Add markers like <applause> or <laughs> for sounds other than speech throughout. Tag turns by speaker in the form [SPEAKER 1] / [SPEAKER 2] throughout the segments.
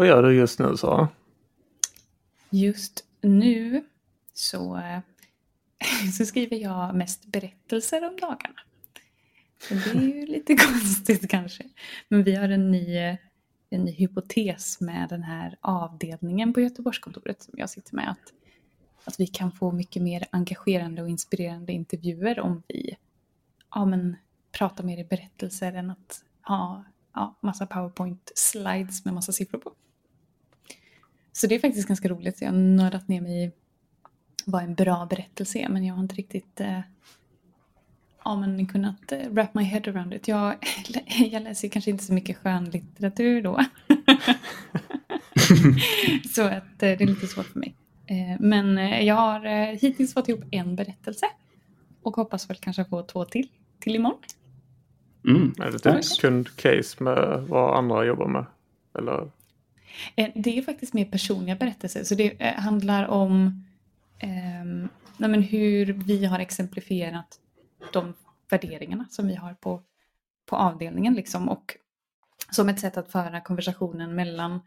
[SPEAKER 1] Vad gör du just nu Sara?
[SPEAKER 2] Just nu så, eh, <laughs> så skriver jag mest berättelser om dagarna. Så det är ju lite <laughs> konstigt kanske. Men vi har en ny, en ny hypotes med den här avdelningen på Göteborgskontoret som jag sitter med. Att, att vi kan få mycket mer engagerande och inspirerande intervjuer om vi ja, men, pratar mer i berättelser än att ha ja, massa powerpoint-slides med massa siffror på. Så det är faktiskt ganska roligt. Jag har nördat ner mig i vad en bra berättelse är men jag har inte riktigt eh, ja, men kunnat eh, wrap my head around it. Jag, <laughs> jag läser kanske inte så mycket skönlitteratur då. <laughs> så att eh, det är lite svårt för mig. Eh, men eh, jag har eh, hittills fått ihop en berättelse och hoppas väl kanske få två till till imorgon.
[SPEAKER 1] Mm. Är det ett kundcase med vad andra jobbar med? Eller?
[SPEAKER 2] Eh, det är faktiskt mer personliga berättelser. Så det eh, handlar om eh, nej hur vi har exemplifierat de värderingarna som vi har på, på avdelningen. Liksom. Och som ett sätt att föra konversationen mellan,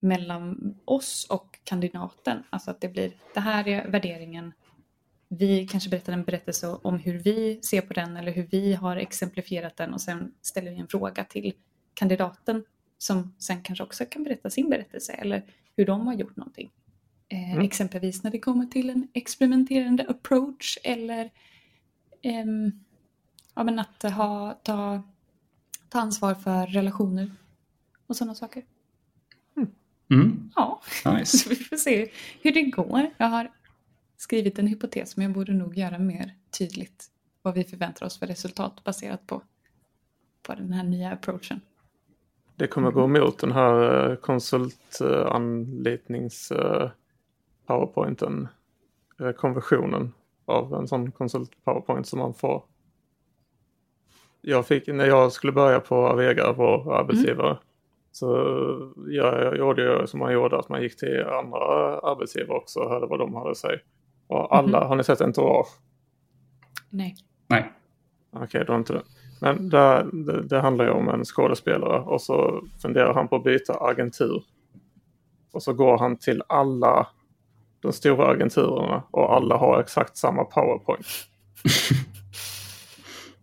[SPEAKER 2] mellan oss och kandidaten. Alltså att det blir, det här är värderingen vi kanske berättar en berättelse om hur vi ser på den eller hur vi har exemplifierat den och sen ställer vi en fråga till kandidaten som sen kanske också kan berätta sin berättelse eller hur de har gjort någonting. Eh, mm. Exempelvis när det kommer till en experimenterande approach eller eh, ja, men att ha, ta, ta ansvar för relationer och sådana saker.
[SPEAKER 3] Mm. Mm.
[SPEAKER 2] Ja, nice. <laughs> så vi får se hur det går. Jag har skrivit en hypotes men jag borde nog göra mer tydligt vad vi förväntar oss för resultat baserat på, på den här nya approachen.
[SPEAKER 1] Det kommer gå emot den här eh, konsultanlitnings eh, powerpointen, eh, konversionen av en sån konsult powerpoint som man får. Jag fick, när jag skulle börja på Avega, vår arbetsgivare, mm. så jag, jag gjorde jag som man gjorde, att man gick till andra arbetsgivare också och hörde vad de hade att säga. Och alla, mm. har ni sett Entourage?
[SPEAKER 2] Nej.
[SPEAKER 3] Nej.
[SPEAKER 1] Okej, okay, då inte det. Men det, det, det, handlar ju om en skådespelare och så funderar han på att byta agentur. Och så går han till alla de stora agenturerna och alla har exakt samma powerpoint.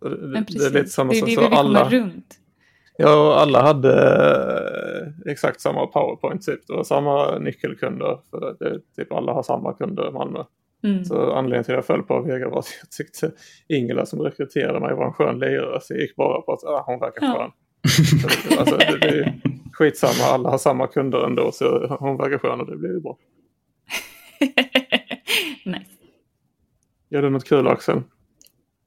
[SPEAKER 1] <laughs>
[SPEAKER 2] det, det, är lite samma sak. Det är det vi alla, runt.
[SPEAKER 1] Ja, alla hade eh, exakt samma powerpoint typ. Det var samma nyckelkunder. För det, typ alla har samma kunder i Malmö. Mm. Så anledningen till att jag föll på Vega var att jag tyckte Ingela som rekryterade mig var en skön lirare. Så jag gick bara på att ah, hon verkar ja. skön. så, alltså, det, det är skitsamma, alla har samma kunder ändå så hon verkar skön och det blir ju bra. <laughs>
[SPEAKER 2] nice.
[SPEAKER 1] Gör du något kul Axel?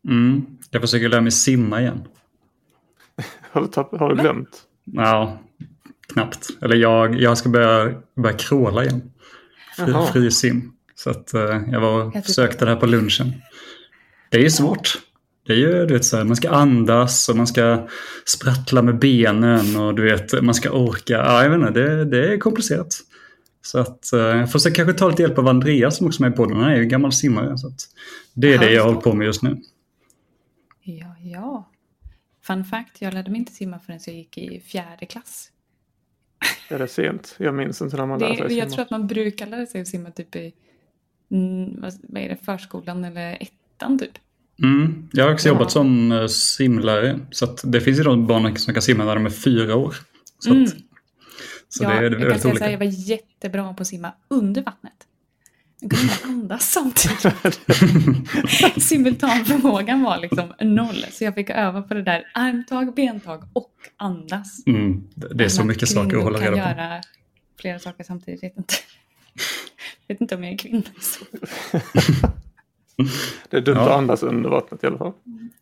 [SPEAKER 3] Mm, jag försöker lära mig simma igen. <laughs>
[SPEAKER 1] har, du tapp, har du glömt?
[SPEAKER 3] Ja, knappt. Eller jag, jag ska börja, börja kråla igen. Fri, fri sim. Så att uh, jag var och försökte det här på lunchen. Det är svårt. Det är ju, du vet, så här, man ska andas och man ska sprattla med benen och du vet, man ska orka. Ja, jag vet inte, det, det är komplicerat. Så att uh, jag får kanske ta lite hjälp av Andreas som också är med på den. Han är ju gammal simmare. Så att det är det jag håller på med just nu.
[SPEAKER 2] Ja, ja. Fun fact, jag lärde mig inte simma förrän jag gick i fjärde klass.
[SPEAKER 1] Är det sent? Jag minns inte när man lärde sig
[SPEAKER 2] simma. Jag tror att man brukar lära sig att simma typ i vad är det, förskolan eller ettan typ.
[SPEAKER 3] Mm. Jag har också ja. jobbat som uh, simlärare. Så det finns ju de barn som kan simma när de är fyra år. Så,
[SPEAKER 2] mm.
[SPEAKER 3] att,
[SPEAKER 2] så ja, det är väldigt jag kan säga olika. Här, jag var jättebra på att simma under vattnet. Jag kunde andas samtidigt. <laughs> Simultanförmågan var liksom noll. Så jag fick öva på det där armtag, bentag och andas.
[SPEAKER 3] Mm. Det är så mycket saker att hålla reda på. kan
[SPEAKER 2] göra flera saker samtidigt. Vet inte. om jag är kvinna. Så. <laughs>
[SPEAKER 1] det är dumt ja. att andas under vattnet i alla fall.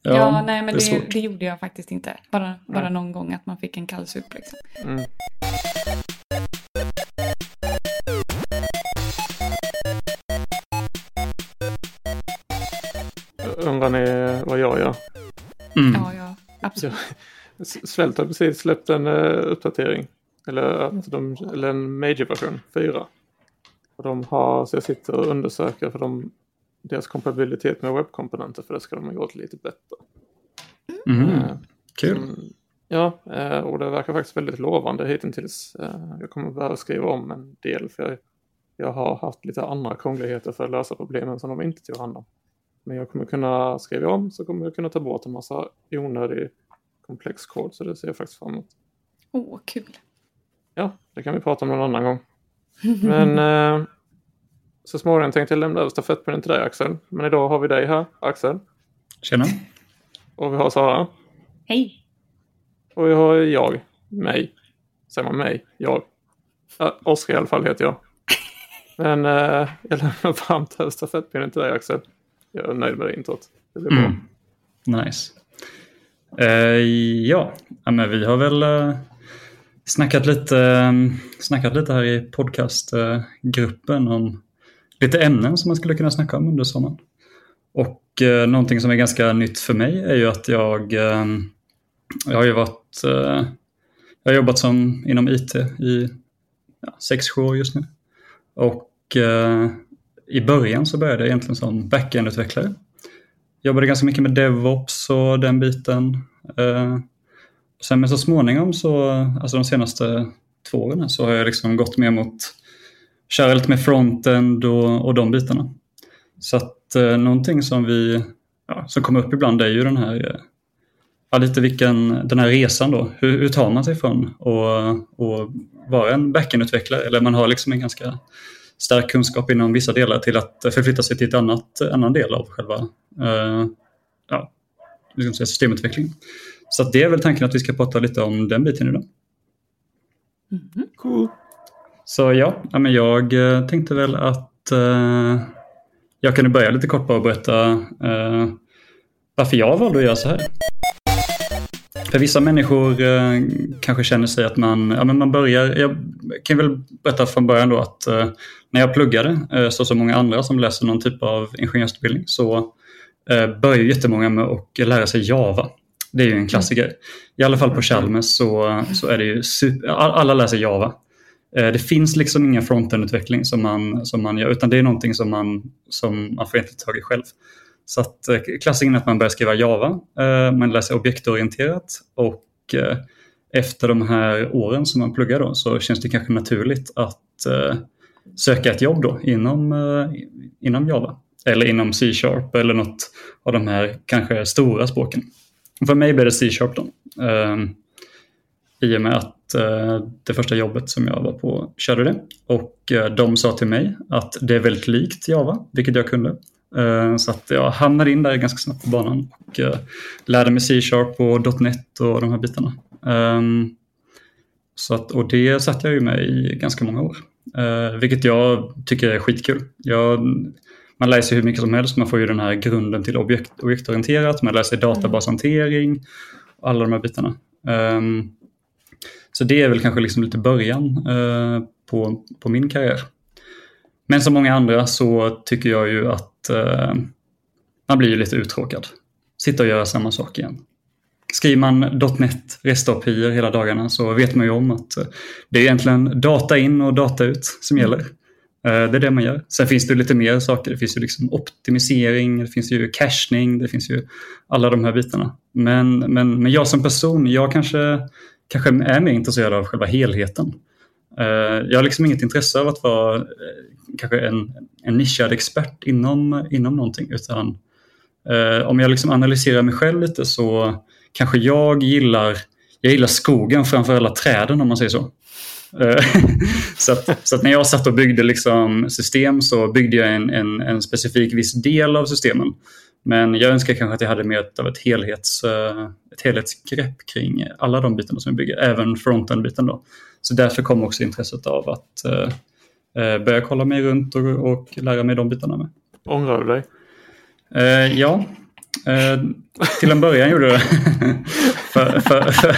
[SPEAKER 2] Ja, ja nej men det, det, det, gjorde jag faktiskt inte. Bara, bara någon gång att man fick en kall sup liksom. Mm.
[SPEAKER 1] Undrar ni vad jag gör?
[SPEAKER 2] Mm. Ja, ja, absolut.
[SPEAKER 1] Svält har precis släppt en uh, uppdatering. Eller, att de, eller en major-version, 4. Och de har, så jag sitter och undersöker för de, deras kompatibilitet med webbkomponenter för det ska de ha gjort lite bättre.
[SPEAKER 3] Mm. Uh, Kul. Som,
[SPEAKER 1] Ja, eh, och det verkar faktiskt väldigt lovande hittills. Eh, jag kommer behöva skriva om en del för jag, jag har haft lite andra krångligheter för att lösa problemen som de inte tog hand om. Men jag kommer kunna skriva om så kommer jag kunna ta bort en massa onödig komplex kod så det ser jag faktiskt fram emot.
[SPEAKER 2] Åh, oh, kul!
[SPEAKER 1] Ja, det kan vi prata om någon annan gång. Men eh, så småningom tänkte jag lämna över stafettpinnen till dig Axel. Men idag har vi dig här, Axel.
[SPEAKER 3] Tjena!
[SPEAKER 1] Och vi har Sara.
[SPEAKER 2] Hej!
[SPEAKER 1] Och vi har jag, mig. Säger man mig? Jag. Ja, Oskar i alla fall heter jag. Men eh, jag lämnar varmt över stafettpinnen till dig Axel. Jag är nöjd med det introt. Det blir
[SPEAKER 3] mm. bra. Nice. Uh, ja. ja, men vi har väl uh, snackat, lite, eh, snackat lite här i podcastgruppen om lite ämnen som man skulle kunna snacka om under sommaren. Och eh, någonting som är ganska nytt för mig är ju att jag, eh, jag har ju varit, jag har jobbat som inom IT i ja, 6-7 år just nu. Och i början så började jag egentligen som backend-utvecklare. Jobbade ganska mycket med DevOps och den biten. Sen men så småningom så, alltså de senaste två åren så har jag liksom gått mer mot köra lite med frontend och, och de bitarna. Så att eh, någonting som vi, ja, som kommer upp ibland är ju den här, eh, ja, lite vilken, den här resan då. Hur, hur tar man sig från och, och vara en backend-utvecklare eller man har liksom en ganska stark kunskap inom vissa delar till att förflytta sig till ett annat, annan del av själva eh, ja, liksom systemutvecklingen. Så det är väl tanken att vi ska prata lite om den biten idag.
[SPEAKER 2] Mm.
[SPEAKER 1] Cool.
[SPEAKER 3] Så ja, men jag eh, tänkte väl att eh, jag kunde börja lite kort bara och berätta eh, varför jag valde att göra så här. För vissa människor eh, kanske känner sig att man, ja, men man börjar, jag kan väl berätta från början då att eh, när jag pluggade, eh, så som många andra som läser någon typ av ingenjörsutbildning, så eh, börjar jättemånga med att lära sig Java. Det är ju en klassiker. I alla fall på Chalmers så, så är det ju super, alla läser Java. Eh, det finns liksom ingen frontend-utveckling som man, som man gör, utan det är någonting som man, som man får egentligen tag i själv. Så att eh, klassikern är att man börjar skriva Java, eh, man läser objektorienterat och efter de här åren som man pluggar då så känns det kanske naturligt att söka ett jobb då inom, inom Java eller inom C-sharp eller något av de här kanske stora språken. För mig blev det C-sharp då. Ehm, I och med att Eh, det första jobbet som jag var på körde det. Och eh, de sa till mig att det är väldigt likt Java, vilket jag kunde. Eh, så att jag hamnade in där ganska snabbt på banan och eh, lärde mig C-sharp och .NET och de här bitarna. Ehm, så att, och det satt jag ju med i ganska många år. Ehm, vilket jag tycker är skitkul. Jag, man lär sig hur mycket som helst, man får ju den här grunden till objekt, objektorienterat, man lär sig databashantering, alla de här bitarna. Um, så det är väl kanske liksom lite början uh, på, på min karriär. Men som många andra så tycker jag ju att uh, man blir lite uttråkad. Sitta och göra samma sak igen. Skriver man .NET REST-API hela dagarna så vet man ju om att eh, det är egentligen data in och data ut som mm. gäller. Eh, det är det man gör. Sen finns det lite mer saker. Det finns ju liksom optimisering, det finns ju cachning, det finns ju alla de här bitarna. Men, men, men jag som person, jag kanske kanske är mer intresserad av själva helheten. Eh, jag har liksom inget intresse av att vara eh, kanske en, en nischad expert inom, inom någonting utan om jag liksom analyserar mig själv lite så kanske jag gillar, jag gillar skogen framför alla träden om man säger så. <laughs> så, att, så att när jag satt och byggde liksom system så byggde jag en, en, en specifik viss del av systemen. Men jag önskar kanske att jag hade mer av ett, helhets, eh, ett helhetsgrepp kring alla de bitarna som jag bygger, även fronten-biten då. Så därför kom också intresset av att eh, eh, börja kolla mig runt och, och lära mig de bitarna med.
[SPEAKER 1] Ångrar du dig?
[SPEAKER 3] Eh, ja, eh, till en början gjorde jag det. <laughs> för, för, för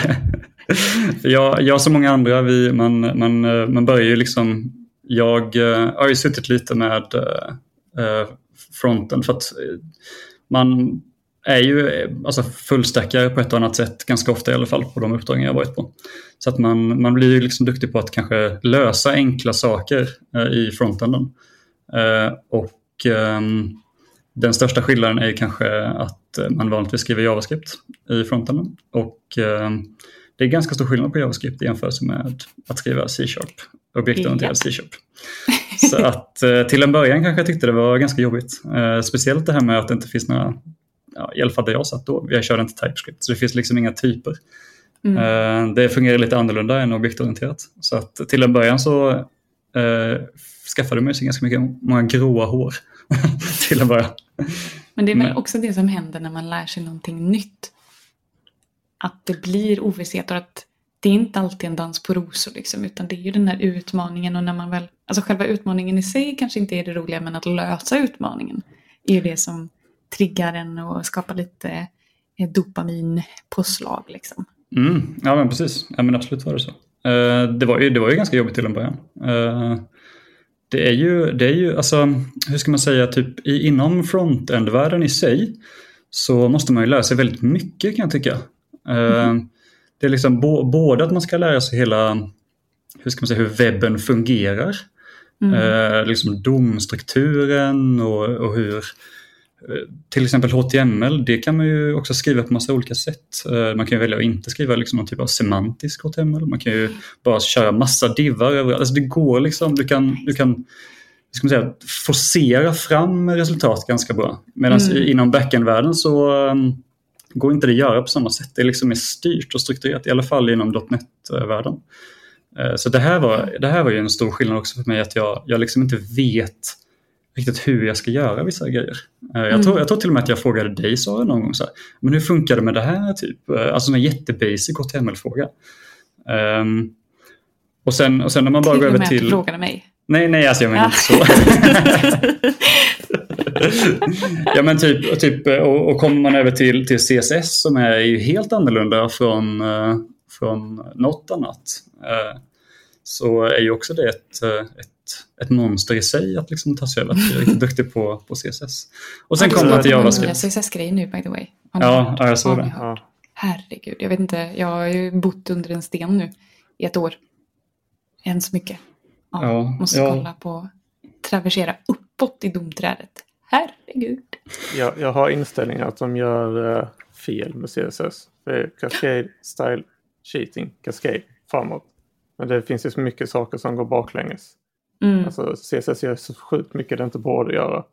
[SPEAKER 3] <laughs> jag, jag som många andra, vi, man, man, eh, man börjar ju liksom, jag eh, har ju suttit lite med eh, fronten för att man är ju alltså, fullstackare på ett och annat sätt ganska ofta i alla fall på de uppdragen jag varit på. Så att man, man blir liksom duktig på att kanske lösa enkla saker eh, i frontenden. Eh, och eh, den största skillnaden är kanske att man vanligtvis skriver JavaScript i frontenden. Och ehm, det är ganska stor skillnad på JavaScript i jämförelse med att skriva C-sharp, objektorienterad C-sharp. Så att eh, till en början kanske jag tyckte det var ganska jobbigt. Eh, speciellt det här med att det inte finns några, ja, i alla fall där jag satt då, jag körde inte TypeScript, så det finns liksom inga typer. Mm. Eh, det fungerar lite annorlunda än objektorienterat. Så att till en början så eh, skaffade man sig ganska mycket, många gråa hår <laughs> till en början.
[SPEAKER 2] Men det är väl också det som händer när man lär sig någonting nytt. Att det blir ovisshet och att det är inte alltid en dans på rosor liksom, utan det är ju den här utmaningen och när man väl, alltså själva utmaningen i sig kanske inte är det roliga men att lösa utmaningen är ju det som triggar en och skapar lite eh, dopaminpåslag liksom.
[SPEAKER 3] Mm, ja men precis, ja men absolut var det så. Uh, det, var ju, det var ju ganska jobbigt till en början. Uh, det är ju, det är ju alltså, hur ska man säga, typ inom frontend-världen i sig så måste man ju lära sig väldigt mycket kan jag tycka. Mm. Det är liksom både att man ska lära sig hela, hur ska man säga, hur webben fungerar. Mm. Eh, liksom domstrukturen och, och hur eh, till exempel HTML, det kan man ju också skriva på massa olika sätt. Eh, man kan ju välja att inte skriva liksom någon typ av semantisk HTML. Man kan ju bara köra massa divar överallt. Alltså det går liksom, du kan, du kan ska man säga, forcera fram resultat ganska bra. Medan mm. inom backend-världen så går inte det att göra på samma sätt. Det är liksom mer styrt och strukturerat, i alla fall inom .NET-världen. Eh, så det här, var, det här var ju en stor skillnad också för mig, att jag, jag liksom inte vet riktigt hur jag ska göra vissa grejer. Eh, jag, mm. tror, jag tror till och med att jag frågade dig Sara någon gång så här, men hur funkar det med det här? typ? Eh, alltså en jättebasic HTML-fråga. Um, och, sen, och sen när man bara till går över till... Till och med att
[SPEAKER 2] du frågade mig.
[SPEAKER 3] Nej, nej, alltså jag menar inte så. <laughs> <laughs> ja men typ, typ och, och, kommer man över till, till CSS som är ju helt annorlunda från, uh, från något annat. Uh, så är ju också det ett, uh, ett, ett monster i sig att liksom ta sig över. Att bli riktigt duktig på, på CSS. Och sen kommer man till JavaScript.
[SPEAKER 2] CSS-grejer nu by the way.
[SPEAKER 3] Ja, ja, jag såg det. Ja.
[SPEAKER 2] Herregud, jag vet inte. Jag har ju bott under en sten nu i ett år. Än så mycket. Ja, ja måste kolla på traversera uppåt i domträdet. Herregud.
[SPEAKER 1] Jag, jag har inställningar att de gör uh, fel med CSS. Det är Cascade, Style, Cheating, Cascade, framåt. Men det finns ju så mycket saker som går baklänges. Mm. Alltså CSS gör så sjukt mycket det inte borde göra.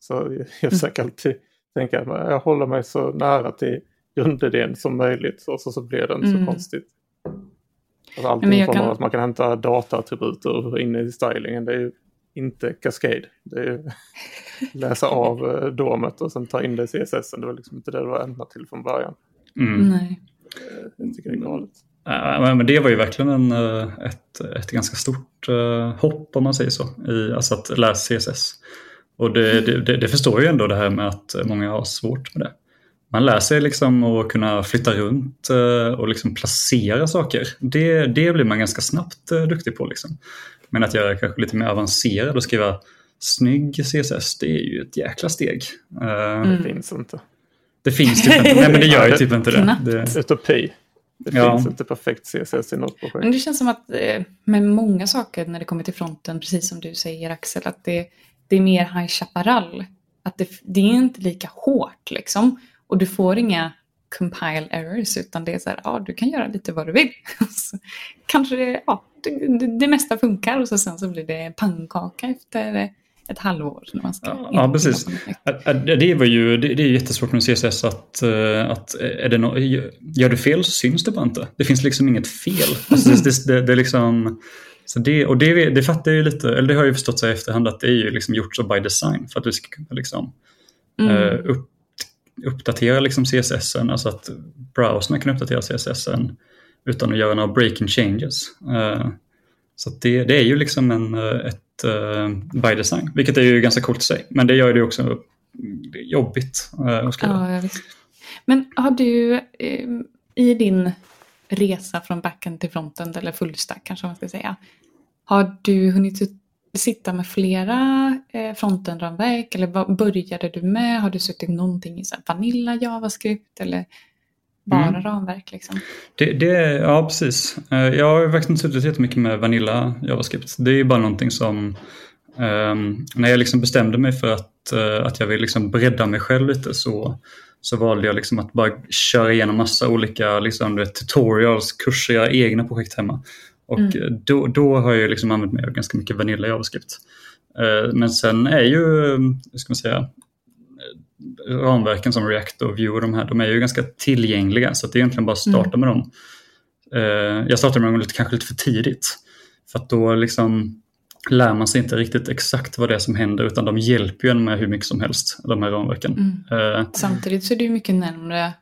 [SPEAKER 1] Så jag, <laughs> jag försöker alltid tänka att jag håller mig så nära till grundidén som möjligt och så, så blir det inte mm. så konstigt. Alltså allting från kan... att man kan hämta dataattributer in i stylingen. Det är ju inte Cascade. Det är ju <laughs> läsa av eh, domet och sen ta in det i CSS. Det var liksom inte det det var ämnat till från början.
[SPEAKER 2] Mm. Nej.
[SPEAKER 1] Eh, jag tycker det är galet.
[SPEAKER 3] Ja, men det var ju verkligen en, eh, ett, ett ganska stort hopp om man säger så. I, alltså att lära CSS. Och det, det, det förstår ju ändå det här med att många har svårt med det man lär sig liksom att kunna flytta runt eh, och liksom placera saker. Det, det blir man ganska snabbt eh, duktig på. Liksom. Men att göra kanske lite mer avancerad och skriva snygg CSS, det är ju ett jäkla steg.
[SPEAKER 1] Eh, mm. Det finns inte.
[SPEAKER 3] Det finns typ inte. Nej men det gör ju typ inte det.
[SPEAKER 1] det... Utopi. Det ja. finns inte perfekt CSS i något projekt.
[SPEAKER 2] Men det känns som att med många saker när det kommer till fronten, precis som du säger Axel, att det, det är mer High Chaparral. Att det, det är inte lika hårt liksom. Och du får inga compile errors utan det är så här, ja du kan göra lite vad du vill. <laughs> kanske det, ja, det, mesta funkar och så sen så blir det pannkaka efter ett halvår. När man ska
[SPEAKER 3] ja, precis. Det, var ju, det, det är jättesvårt med CSS att, eh, att är det no, gör du fel så syns det bara inte. Det finns liksom inget fel. <laughs> Alltså det, det, det, är liksom, så det, och det, det fattar jag ju lite, eller det har jag ju förstått sig i efterhand att det är ju liksom gjort så by design för att du ska kunna liksom, mm. uh, upp, uppdatera liksom CSS, alltså att browsern kan uppdatera CSS utan att göra några breaking changes. Eh, så det, det, är ju liksom en, eh, ett uh, by design, vilket är ju ganska coolt i sig. Men det gör det också mm, jobbigt att skriva.
[SPEAKER 2] Ja, Men har du i din resa från backen till fronten, eller fullstack kanske man ska säga, har du hunnit sitta med flera eh, frontenramverk eller vad började du med? Har du suttit någonting i så Vanilla JavaScript eller bara mm. ramverk? Liksom?
[SPEAKER 3] Det, det, ja, precis. Eh, jag har verkligen suttit jättemycket med Vanilla JavaScript. Det är ju bara någonting som Um, när jag liksom bestämde mig för att, uh, att jag vill liksom bredda mig själv lite så, så valde jag liksom att bara köra igenom massa olika liksom, tutorials, kurser, göra egna projekt hemma. Och mm. då, då har jag liksom använt mig av ganska mycket Vanilla JavaScript. Eh, men sen är ju, hur ska man säga, ramverken som React och Vue och de här, de är ju ganska tillgängliga så det är egentligen bara att starta mm. med dem. Eh, jag startade med dem lite, kanske lite för tidigt. För att då liksom lär man sig inte riktigt exakt vad det är som händer utan de hjälper ju en med hur mycket som helst, de här ramverken.
[SPEAKER 2] Mm. Uh, Samtidigt så är det ju mycket närmre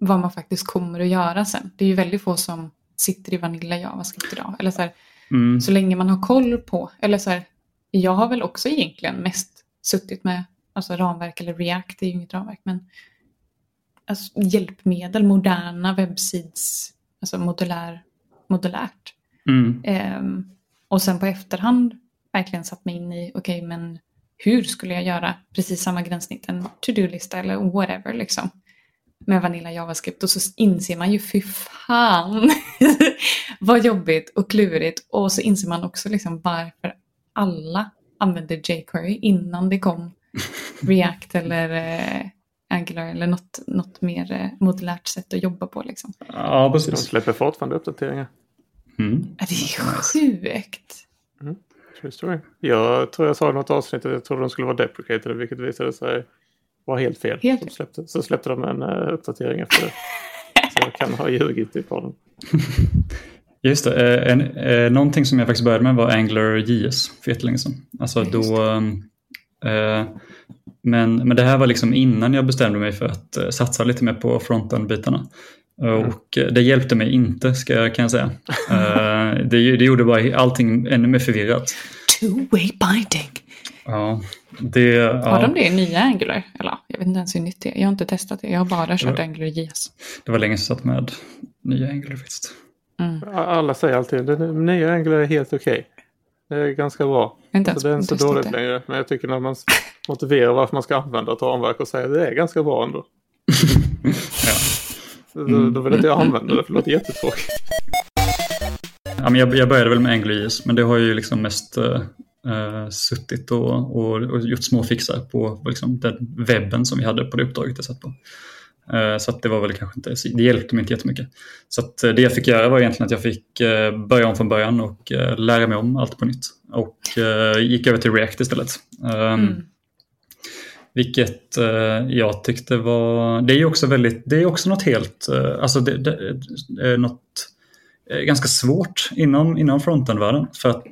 [SPEAKER 2] vad man faktiskt kommer att göra sen. Det är ju väldigt få som sitter i Vanilla JavaScript idag. Eller så, här, mm. så länge man har koll på, eller så här, jag har väl också egentligen mest suttit med alltså ramverk eller React, är ju inget ramverk, men alltså, hjälpmedel, moderna webbsids, alltså modulär, modulärt. Mm. Um, och sen på efterhand verkligen satt mig in i, okej okay, men hur skulle jag göra precis samma gränssnitt, en to-do-lista eller whatever liksom. Med Vanilla JavaScript och så inser man ju fy fan <laughs> vad jobbigt och klurigt och så inser man också liksom varför alla använde jQuery innan det kom React eller eh, Angular eller något, något mer eh, modulärt sätt att jobba på. Liksom.
[SPEAKER 1] Ja, precis. De släpper fortfarande uppdateringar.
[SPEAKER 2] Mm. Ja, det är sjukt.
[SPEAKER 1] Mm. True story. Jag tror jag sa i något avsnitt att jag trodde de skulle vara deprecated vilket visade sig vara helt fel. Helt. Så, släppte, så släppte de en uh, uppdatering efter det. <laughs> så jag kan ha ljugit i podden. <laughs>
[SPEAKER 3] Just det, eh, en, eh, någonting som jag faktiskt började med var Angular JS för jättelänge sedan. Alltså då, men, men det här var liksom innan jag bestämde mig för att eh, satsa lite mer på frontend-bitarna. Mm. Och det hjälpte mig inte ska, kan jag säga. <laughs> det, det gjorde bara allting ännu mer förvirrat.
[SPEAKER 2] Two-way binding.
[SPEAKER 3] Ja, det,
[SPEAKER 2] har de det i nya Angular? Eller jag vet inte ens hur nytt det är. Jag har inte testat det. Jag har bara kört Angular JS.
[SPEAKER 3] Det var länge sedan jag satt med nya Angular faktiskt.
[SPEAKER 1] Mm. Alla säger alltid att nya Angular är helt okej. Det är ganska bra. Inte ens, så det är inte så dåligt det. längre. Men jag tycker när man motiverar varför man ska använda ett ramverk och säger det är ganska bra ändå. <laughs> ja. Mm. Då, vill inte jag använda det för det låter jättetråkigt.
[SPEAKER 3] Ja, men jag, jag började väl med AngularJS men det har ju liksom mest uh, suttit och, och, och, gjort små fixar på liksom, den webben som vi hade på det uppdraget jag satt på. Uh, så att det var väl kanske inte, det hjälpte mig inte jättemycket. Så uh, det jag fick göra var egentligen att jag fick börja om från början och lära mig om allt på nytt. Och gick över till React istället. Um, mm. Vilket eh, jag tyckte var, det är ju också väldigt, det är också något helt, eh, alltså det, det, något eh, ganska svårt inom, inom frontend-världen. För att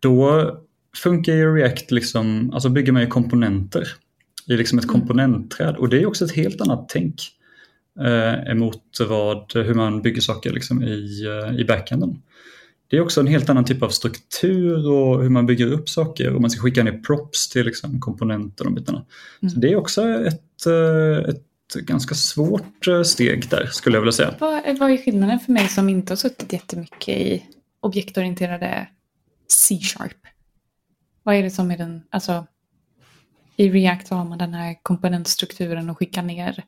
[SPEAKER 3] då funkar ju React liksom, alltså bygger man ju komponenter i liksom ett mm. komponentträd och det är också ett helt annat tänk eh, emot vad, hur man bygger saker liksom i, eh, i backenden det är också en helt annan typ av struktur och hur man bygger upp saker och man ska skicka ner props till liksom komponenter och bitarna. Mm. Så det är också ett, eh, ett ganska svårt eh, steg där skulle jag vilja säga.
[SPEAKER 2] Vad, vad är skillnaden för mig som inte har suttit jättemycket i objektorienterade C-sharp? Vad är det som är den, alltså i React har man den här komponentstrukturen och skickar ner.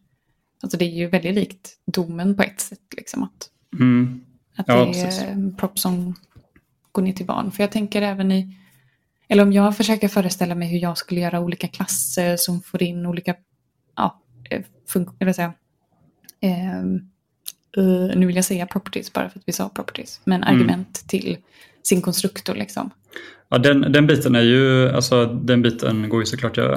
[SPEAKER 2] Alltså det är ju väldigt likt domen på ett sätt liksom att mm. Att ja, det är props som går ner till barn. För jag tänker även i, eller om jag försöker föreställa mig hur jag skulle göra olika klasser som får in olika, ja, eh, fun- vill säga, uh, nu vill jag säga properties bara för att vi sa properties, men mm. argument till sin konstruktor liksom.
[SPEAKER 3] Ja, den, den biten är ju, alltså den biten går ju såklart att göra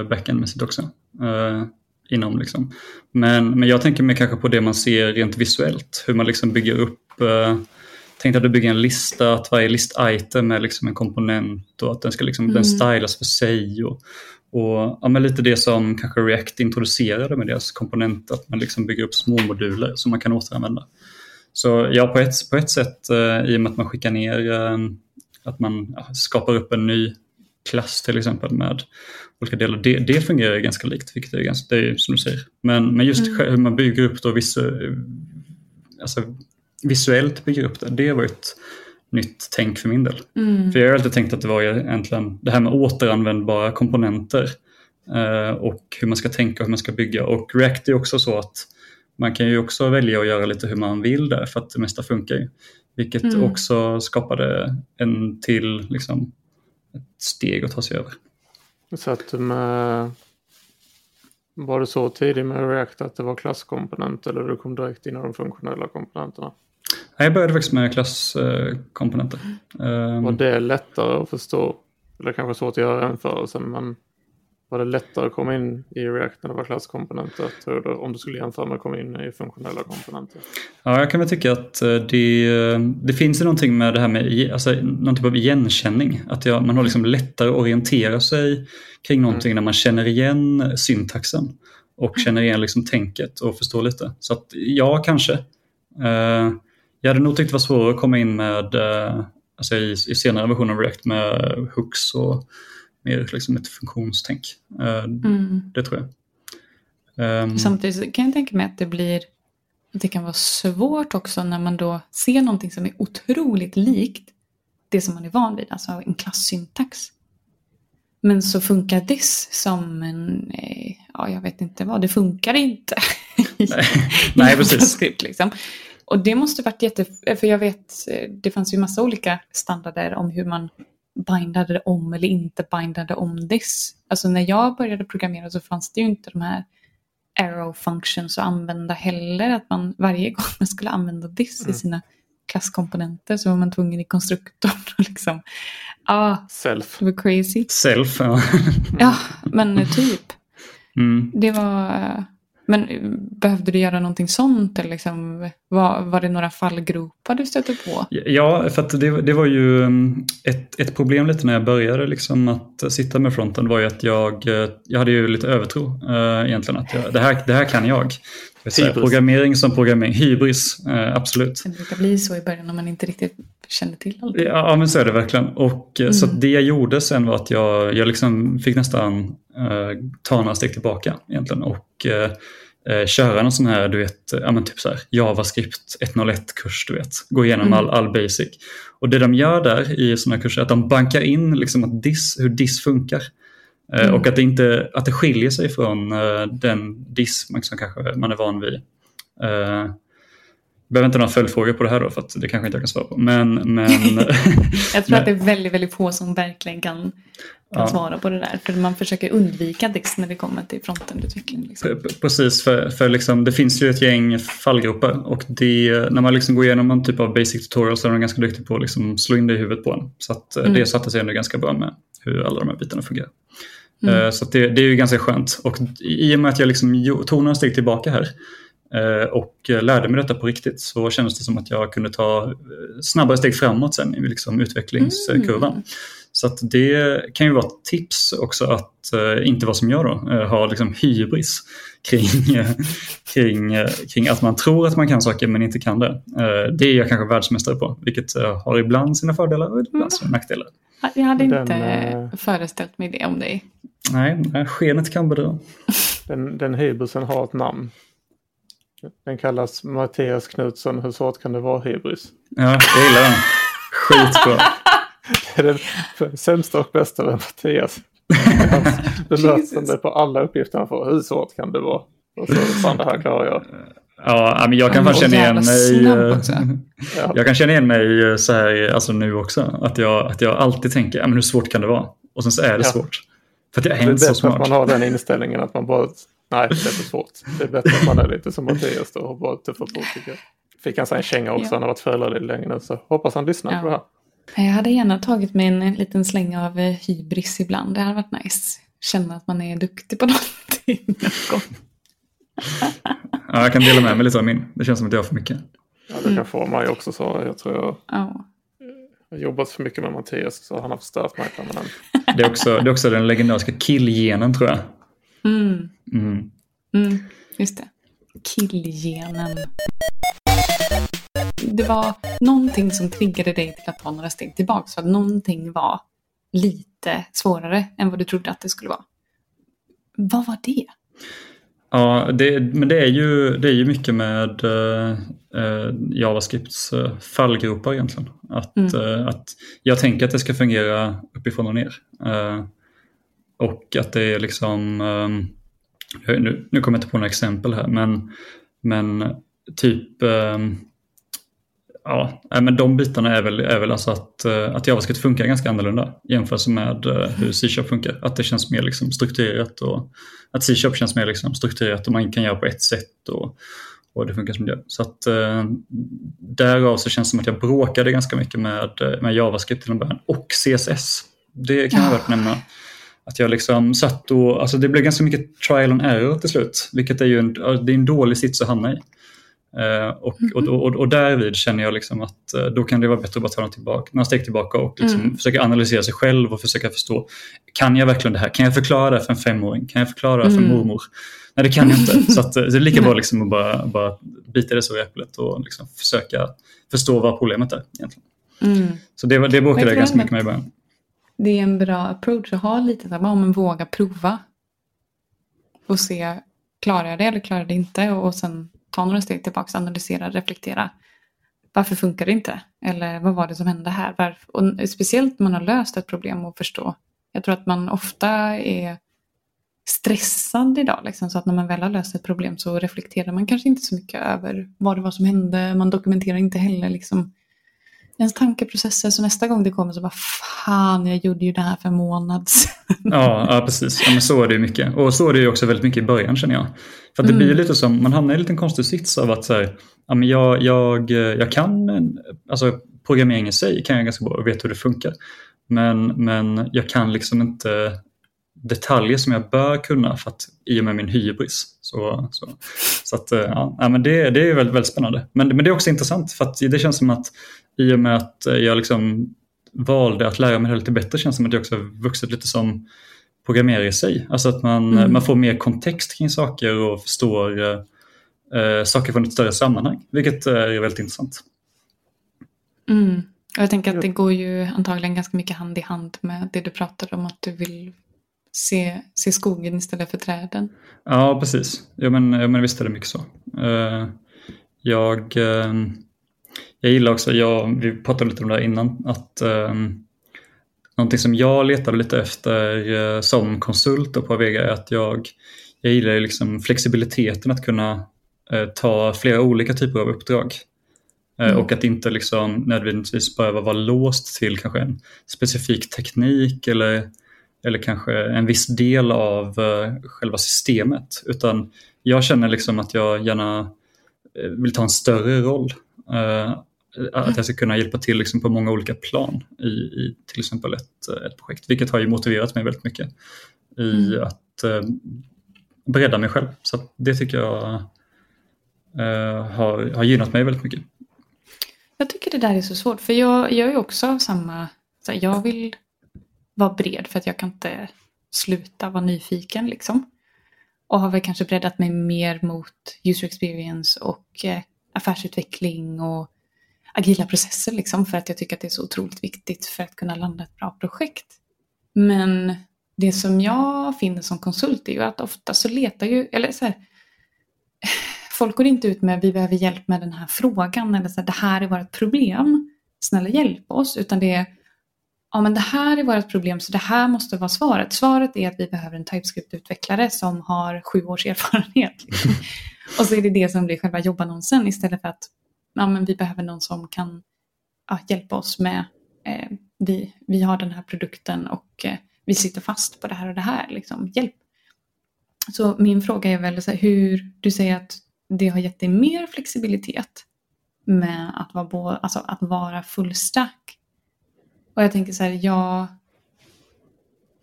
[SPEAKER 3] uh, backendmässigt också. Uh, inom liksom. Men, men jag tänker mig kanske på det man ser rent visuellt, hur man liksom bygger upp eh, tänkte att du bygger en lista, att varje list-item är liksom en komponent och att den ska liksom, mm. den stylas för sig. Och, och ja, men lite det som kanske React introducerade med deras komponenter, att man liksom bygger upp små moduler som man kan återanvända. Så ja, på ett, på ett sätt, eh, i och med att man skickar ner, eh, att man ja, skapar upp en ny klass till exempel med olika delar. Det, det fungerar ganska likt, vilket är ganska, det är som du säger. Men, men just mm. hur man bygger upp då vissa, alltså visuellt bygger upp det, det var ett nytt tänk för min del. Mm. För jag har alltid tänkt att det var egentligen det här med återanvändbara komponenter eh, och hur man ska tänka och hur man ska bygga. Och React är också så att man kan ju också välja att göra lite hur man vill där för att det mesta funkar ju. Vilket mm. också skapade en till liksom, ett steg att ta sig över.
[SPEAKER 1] Så att med Var det så tidigt med React att det var klasskomponent eller du kom direkt in i de funktionella komponenterna?
[SPEAKER 3] Jag började faktiskt med klasskomponenter.
[SPEAKER 1] Var ehm. det lättare att förstå? Eller kanske svårt att göra jämförelsen men var det lättare att komma in i React när det var klasskomponenter? Tror du, om du skulle jämföra med att komma in i funktionella komponenter?
[SPEAKER 3] Ja, jag kan väl tycka att eh, det, det finns någonting med det här med alltså, någon typ av igenkänning. Att jag, man har liksom lättare att orientera sig kring någonting mm. när man känner igen syntaxen och känner igen liksom tänket och förstår lite. Så att ja, kanske. Uh, jag hade nog tyckt det var svårare att komma in med alltså i, i senare versioner av React med hooks och mer liksom ett funktionstänk. Uh, mm. Det tror jag.
[SPEAKER 2] Um, Samtidigt kan jag tänka mig att det blir det kan vara svårt också när man då ser någonting som är otroligt likt det som man är van vid, alltså en klassyntax. Men så funkar this som en, eh, ja jag vet inte vad, det funkar inte. <laughs>
[SPEAKER 3] Nej, <laughs> Nej precis.
[SPEAKER 2] liksom. Och det måste varit jätte... För jag vet, eh, det fanns ju massa olika standarder om hur man bindade om eller inte bindade om this. Alltså när jag började programmera så fanns det ju inte de här arrow functions att använda heller. Att man varje <laughs> gång man skulle använda this mm. i sina klasskomponenter så var man tvungen i konstruktorn och liksom, ah,
[SPEAKER 1] Self.
[SPEAKER 2] det var crazy.
[SPEAKER 3] Self, ja.
[SPEAKER 2] ja, men typ. Mm. Det var men behövde du göra någonting sånt? Eller liksom, var, var det några fallgropar du stötte på?
[SPEAKER 3] Ja, för att det, det var ju mm, ett, ett problem lite när jag började liksom att sitta med fronten var ju att jag, eh, jag hade ju lite övertro äh, egentligen. Att jag, det, här, det här kan jag. Säga, programmering som programmering, hybris, äh, absolut.
[SPEAKER 2] Det brukar bli så i början om man inte riktigt känner till allt.
[SPEAKER 3] Ja, men så är det verkligen. Och, mm. Så det jag gjorde sen var att jag, jag liksom fick nästan äh, ta några steg tillbaka egentligen. Och, eh, köra någon sån här, du vet, ja, men typ så här, JavaScript 101-kurs, du vet. Gå igenom mm. all, all basic. Och det de gör där i sådana kurser är att de bankar in liksom att diss, hur diss funkar. Eh, mm. Och att det, inte, att det skiljer sig från eh, den diss som kanske man är van vid. Eh, behöver inte några följdfrågor på det här då för det kanske inte jag kan svara på. Men, men, <laughs>
[SPEAKER 2] jag tror att det är väldigt, väldigt få som verkligen kan, kan ja. svara på det där. För man försöker undvika det när det kommer till frontendutveckling. Liksom.
[SPEAKER 3] Precis, för, för liksom, det finns ju ett gäng fallgropar och det, när man liksom går igenom en typ av basic tutorial så är de ganska duktiga på att liksom slå in det i huvudet på en. Så att, mm. det satte sig ändå ganska bra med hur alla de här bitarna fungerar. Mm. Uh, så det, det, är ju ganska skönt. Och i och med att jag liksom tog några steg tillbaka här Eh, och lärde mig detta på riktigt så kändes det som att jag kunde ta eh, snabbare steg framåt sen i liksom utvecklingskurvan. Mm. Så det kan ju vara ett tips också att inte vara som jag då, ha liksom hybris kring, <laughs> kring, kring att man tror att man kan saker men inte kan det. det är jag kanske världsmästare på, vilket har ibland sina fördelar och ibland sina nackdelar.
[SPEAKER 2] Jag hade inte den, föreställt mig det om dig.
[SPEAKER 3] Nej, skenet kan bedra.
[SPEAKER 1] Den, den hybrisen har ett namn. Den kallas Mattias Knutsson. Hur svårt kan det vara hybris?
[SPEAKER 3] Ja, jag gillar den. Skitbra. <laughs>
[SPEAKER 1] det är den sämsta och bästa med Mattias. <laughs> bemötande på alla uppgifter han får. Hur svårt kan det vara? Och så, fan det här klarar jag.
[SPEAKER 3] Ja, men jag kan fan känna igen mig. Eh, jag kan känna igen mig eh, så här alltså nu också. Att jag, att jag alltid tänker, men hur svårt kan det vara? Och sen så är det ja. svårt. För att jag är inte så smart.
[SPEAKER 1] att man har den inställningen att man bara Nej, det är för svårt. Det är bättre att man är lite som Mattias då och bara tuffa på tycker jag. Fick han sig en känga också, ja. han har varit föräldraledig länge nu så hoppas han lyssnar ja. på det här.
[SPEAKER 2] Jag hade gärna tagit mig en liten släng av eh, hybris ibland, det hade varit nice. Känna att man är duktig på <laughs> någonting.
[SPEAKER 3] Ja, jag kan dela med mig lite av min. Det känns som att jag har för mycket.
[SPEAKER 1] Ja, det kan mm. få mig också så. Jag tror jag ja. har jobbat för mycket med Mattias så han har förstört mig permanent.
[SPEAKER 3] Det är också, det är också den legendariska killgenen tror jag.
[SPEAKER 2] Mm. Mm. Mm, just det. Killgenen. Det var någonting som triggade dig till att ta några steg tillbaka. Så att någonting var lite svårare än vad du trodde att det skulle vara. Vad var det?
[SPEAKER 3] Ja, det, men det är, ju, det är ju mycket med uh, JavaScripts uh, fallgropar egentligen. Att, mm. uh, att jag tänker att det ska fungera uppifrån och ner. Och att det är liksom, um, nu, nu kommer jag inte på några exempel här, men, men typ Ja, men de bitarna är väl, är väl alltså att, eh, att JavaScript funkar ganska annorlunda jämfört med eh, hur C-sharp funkar. Att det känns mer liksom strukturerat och att C-sharp känns mer liksom strukturerat och man kan göra på ett sätt och, och det funkar som det gör. Så att eh, därav så känns det som att jag bråkade ganska mycket med, med JavaScript till en början och CSS. Det kan jag värt nämna. Att jag liksom satt och, alltså det blev ganska mycket trial and error till slut, vilket är ju en, det är en dålig sits att hamna i. Uh, och, och, och, och därvid känner jag liksom att uh, då kan det vara bättre att bara ta några, tillbaka, några steg tillbaka och liksom mm. försöka analysera sig själv och försöka förstå. Kan jag verkligen det här? Kan jag förklara det för en femåring? Kan jag förklara det för mm. mormor? Nej, det kan jag inte. <laughs> Så, att, eh, så det är lika bra liksom att bara, bara bita det så i äpplet och liksom försöka förstå vad problemet är. egentligen. Mm. Så det, det bråkade jag ganska mycket med i början.
[SPEAKER 2] Det är en bra approach att ha lite så här, om man vågar prova. Och se, klarar jag det eller klarar jag det inte? Och sen ta några steg tillbaka, analysera, reflektera. Varför funkar det inte? Eller vad var det som hände här? Varför? Och speciellt när man har löst ett problem och förstå. Jag tror att man ofta är stressad idag. Liksom, så att när man väl har löst ett problem så reflekterar man kanske inte så mycket över vad det var som hände. Man dokumenterar inte heller liksom, ens tankeprocesser. Så nästa gång det kommer så bara fan, jag gjorde ju det här för en månad sedan.
[SPEAKER 3] Ja, ja precis. Ja, men så är det ju mycket. Och så är det ju också väldigt mycket i början känner jag. För det mm. blir lite som, man hamnar i en liten konstig sits av att så här, ja, men jag, jag, jag kan, alltså programmering i sig kan jag ganska bra och vet hur det funkar. Men, men jag kan liksom inte detaljer som jag bör kunna för att, i och med min hybris. Så, så, så att, ja, men det, det är väldigt, väldigt spännande. Men, men det är också intressant för att det känns som att i och med att jag liksom valde att lära mig det lite bättre känns det som att jag också vuxit lite som programmerare i sig. Alltså att man, mm. man får mer kontext kring saker och förstår eh, eh saker från ett större sammanhang, vilket är väldigt intressant.
[SPEAKER 2] Mm. Jag tänker att det går ju antagligen ganska mycket hand i hand med det du pratade om att du vill se, se skogen istället för träden.
[SPEAKER 3] Ja, precis. Ja, men, ja, men visst är det mycket så. Uh, jag, uh, jag gillar också, jag, vi pratade lite om det här innan, att um, någonting som jag letade lite efter uh, som konsult på Avega är att jag, jag gillar liksom flexibiliteten att kunna uh, ta flera olika typer av uppdrag. Uh, mm. Och att inte liksom nödvändigtvis behöva vara låst till kanske en specifik teknik eller, eller kanske en viss del av själva systemet. Utan jag känner liksom att jag gärna vill ta en större roll. Eh, att jag ska kunna hjälpa till liksom på många olika plan i, i till exempel ett, eh, ett projekt. Vilket har ju motiverat mig väldigt mycket i mm. att eh, bredda mig själv. Så det tycker jag eh, har, har gynnat mig väldigt mycket.
[SPEAKER 2] Jag tycker det där är så svårt för jag, jag är också av samma, så här, jag vill vara bred för att jag kan inte sluta vara nyfiken liksom. Och har väl kanske breddat mig mer mot user experience och eh, affärsutveckling och agila processer liksom för att jag tycker att det är så otroligt viktigt för att kunna landa ett bra projekt. Men det som jag finner som konsult är ju att ofta så letar ju, eller så här, folk går inte ut med vi behöver hjälp med den här frågan eller så här, det här är vårt problem, snälla hjälp oss, utan det är ja men det här är vårt problem så det här måste vara svaret. Svaret är att vi behöver en TypeScript-utvecklare som har sju års erfarenhet. <laughs> och så är det det som blir själva jobbannonsen istället för att ja, men vi behöver någon som kan ja, hjälpa oss med, eh, vi, vi har den här produkten och eh, vi sitter fast på det här och det här, liksom, hjälp. Så min fråga är väl så här, hur, du säger att det har gett dig mer flexibilitet med att vara, bo, alltså att vara fullstack. Och jag tänker så här, ja,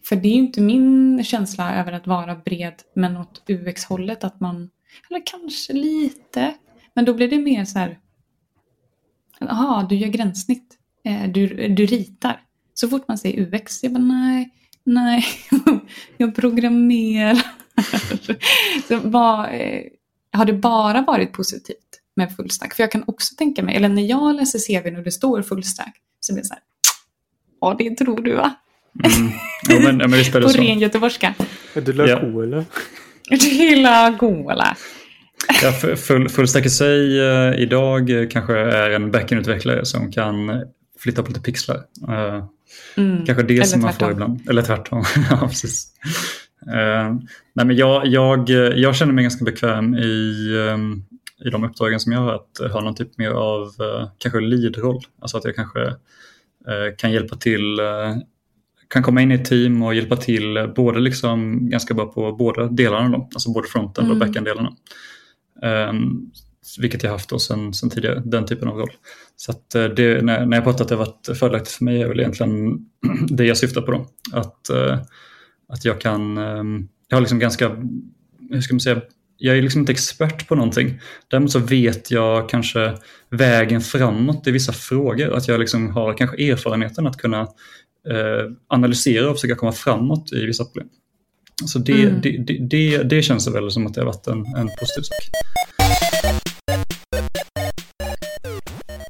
[SPEAKER 2] för det är ju inte min känsla över att vara bred men åt UX-hållet att man, eller kanske lite, men då blir det mer så här, Jaha, du gör gränssnitt. Eh, du, du ritar. Så fort man säger UX, jag bara nej, nej, <laughs> jag programmerar. <laughs> så vad, eh, har det bara varit positivt med fullstack? För jag kan också tänka mig, eller när jag läser CVn och det står fullstack, så blir det så här, ja det tror du va?
[SPEAKER 3] Mm. Ja, men, ja, men <laughs>
[SPEAKER 2] På ren göteborgska.
[SPEAKER 1] Är du la ja. eller?
[SPEAKER 2] Du gillar gola.
[SPEAKER 3] Ja, full, fullstack i sig uh, idag kanske är en backend-utvecklare som kan flytta på lite pixlar. Uh, mm. Kanske det Eller som man får ibland. Eller tvärtom. <laughs> ja, precis. Uh, nej, men jag, jag, jag känner mig ganska bekväm i, um, i de uppdragen som jag har att ha någon typ mer av kanske lead-roll. Alltså att jag kanske kan hjälpa till, kan komma in i ett team och hjälpa till både liksom ganska bra på båda delarna då, alltså både fronten mm. och backend-delarna. Ehm, vilket jag haft då sen, sen tidigare, den typen av roll. Så att eh, det, när, när jag pratar att det har varit fördelaktigt för mig är väl egentligen <clears throat> det jag syftar på då. Att, eh, att jag kan, ehm, jag har liksom ganska, hur ska man säga, jag är liksom inte expert på någonting. Däremot så vet jag kanske vägen framåt i vissa frågor. Att jag liksom har kanske erfarenheten att kunna eh, analysera och försöka komma framåt i vissa problem. Så det, mm. det, det, det, det, känns väl som att det har varit en, en positiv sak.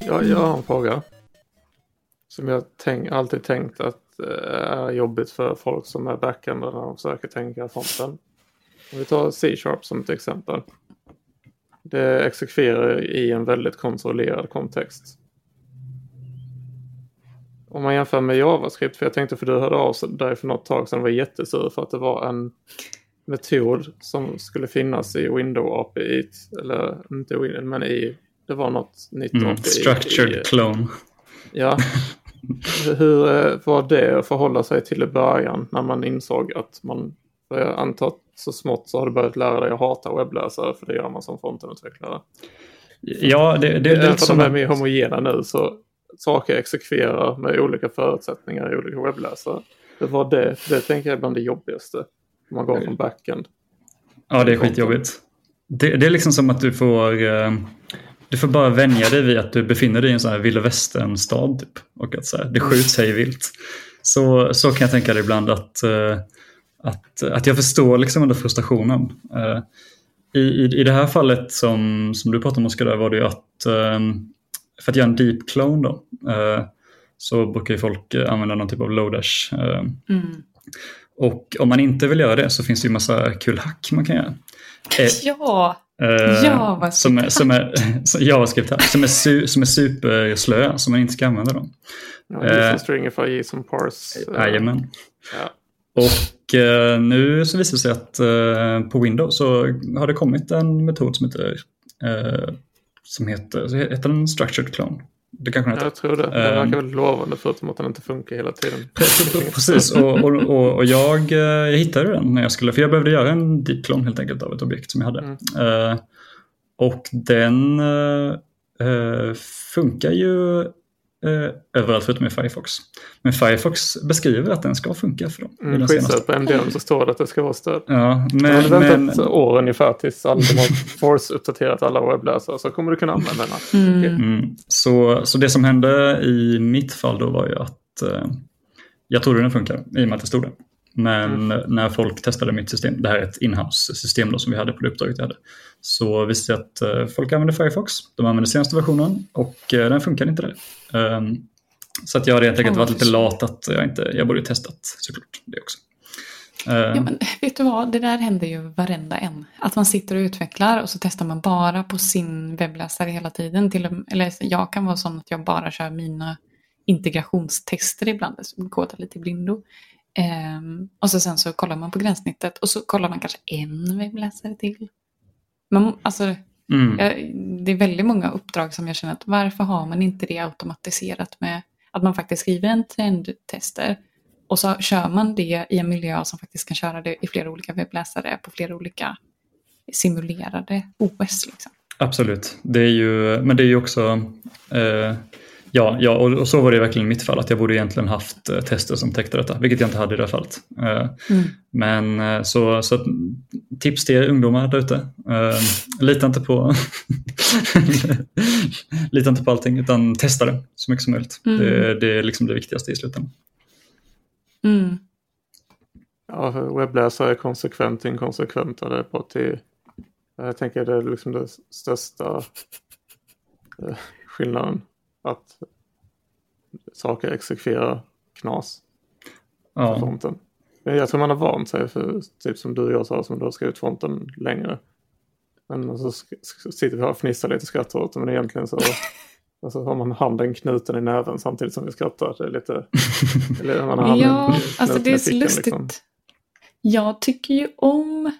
[SPEAKER 1] Jag, jag har en fråga. Som jag tänk, alltid tänkt att Eh, är jobbigt för folk som är backender när de försöker tänka fronten. Om vi tar C-sharp som ett exempel. Det exekverar i en väldigt kontrollerad kontext. Om man jämför med JavaScript, för jag tänkte för du hörde av dig för något tag sedan var jättesur för att det var en metod som skulle finnas i Windows API, eller inte Windows, men i, det var något nytt
[SPEAKER 3] mm, API. Structured i, clone.
[SPEAKER 1] Ja, Hur eh, var det att förhålla sig till i början när man insåg att man, jag antar att så smått så har du börjat lära dig att hata webbläsare för det gör man som frontenutvecklare.
[SPEAKER 3] Ja, det, det, det,
[SPEAKER 1] är för de är mer homogena nu så saker exekverar med olika förutsättningar i olika webbläsare. Det var det, det tänker jag är bland det jobbigaste. Om man går från backend.
[SPEAKER 3] Ja, det är skitjobbigt. Det, det är liksom som att du får eh, du får bara vänja dig vid att du befinner dig i en sån här vilda västern-stad. Typ. Och att så här, det skjuts hej vilt. Så, så kan jag tänka det ibland att, eh, att, att jag förstår liksom under frustrationen. Eh, I, i, I det här fallet som, som du pratade om Oskar, var det ju att um, för att göra en deep clone då, uh, så brukar ju folk använda någon typ av Lodash. Mm. Och om man inte vill göra det så finns det ju massa kul hack man kan göra. <laughs>
[SPEAKER 2] Ja!
[SPEAKER 3] Uh, JavaScript. Som är, som är, <laughs> JavaScript som är, su, som är superslöa, som man inte ska använda dem.
[SPEAKER 1] Ja, uh, stringify som parse.
[SPEAKER 3] Uh, Jajamän. Ja. Och uh, nu så visar det sig att uh, på Windows så har det kommit en metod som heter, uh, som heter, heter den structured clone.
[SPEAKER 1] Det kanske den heter. Jag tror det. Den verkar ehm. väldigt lovande förutom att den inte funkar hela tiden.
[SPEAKER 3] Precis, och, och, och, och jag, eh, jag hittade den när jag skulle, för jag behövde göra en deep clone helt enkelt av ett objekt som jag hade. Mm. Uh, och den uh, funkar ju eh, överallt förutom i Firefox. Men Firefox beskriver att den ska funka för dem.
[SPEAKER 1] Mm, Skitsött, på MDM så står det att det ska vara stöd.
[SPEAKER 3] Ja,
[SPEAKER 1] men, jag hade väntat men... år ungefär tills de har <laughs> force-uppdaterat alla webbläsare så kommer du kunna använda den.
[SPEAKER 3] Mm. Okay. Mm. Så, så det som hände i mitt fall då var ju att eh, jag trodde den funkar i och med att det stod det. Men mm. när folk testade mitt system, det här är ett inhouse-system som vi hade på det uppdraget jag hade, så visste jag att eh, folk använder Firefox, de använder senaste versionen och eh, den funkar inte där. Um, så att jag har helt enkelt varit lite lat att jag inte, jag borde testat såklart det också.
[SPEAKER 2] Uh, ja, men vet du vad, det där händer ju varenda en. Att man sitter och utvecklar och så testar man bara på sin webbläsare hela tiden. Till, eller jag kan vara sån att jag bara kör mina integrationstester ibland, så kodar lite blindo. Um, och så sen så kollar man på gränssnittet och så kollar man kanske en webbläsare till. Man, alltså, mm. jag, det är väldigt många uppdrag som jag känner att varför har man inte det automatiserat med att man faktiskt skriver en trendtester och så kör man det i en miljö som faktiskt kan köra det i flera olika webbläsare på flera olika simulerade OS. Liksom.
[SPEAKER 3] Absolut, det är ju, men det är ju också eh, Ja, ja och, och, så var det verkligen i mitt fall, att jag borde egentligen haft eh, tester som täckte detta, vilket jag inte hade i det här fallet. Eh, mm. Men eh, så, så tips till er ungdomar där ute, lita inte på <laughs> lita inte på allting utan testa det så mycket som möjligt. Mm. Det, det, är liksom det viktigaste i slutändan.
[SPEAKER 2] Mm.
[SPEAKER 1] Ja, webbläsare är konsekvent inkonsekventa. Det är på till, jag tänker det är liksom det största skillnaden att saker exekverar knas ja. fronten. Jag tror man har vant sig för typ som du och jag sa som du har skrivit fronten längre. Men så sitter vi här och fnissar lite skrattar åt det men egentligen så <laughs> alltså, har man handen knuten i näven samtidigt som vi skrattar. Det är lite... <laughs>
[SPEAKER 2] eller man har ja, alltså det är så lustigt. Liksom. Jag tycker ju om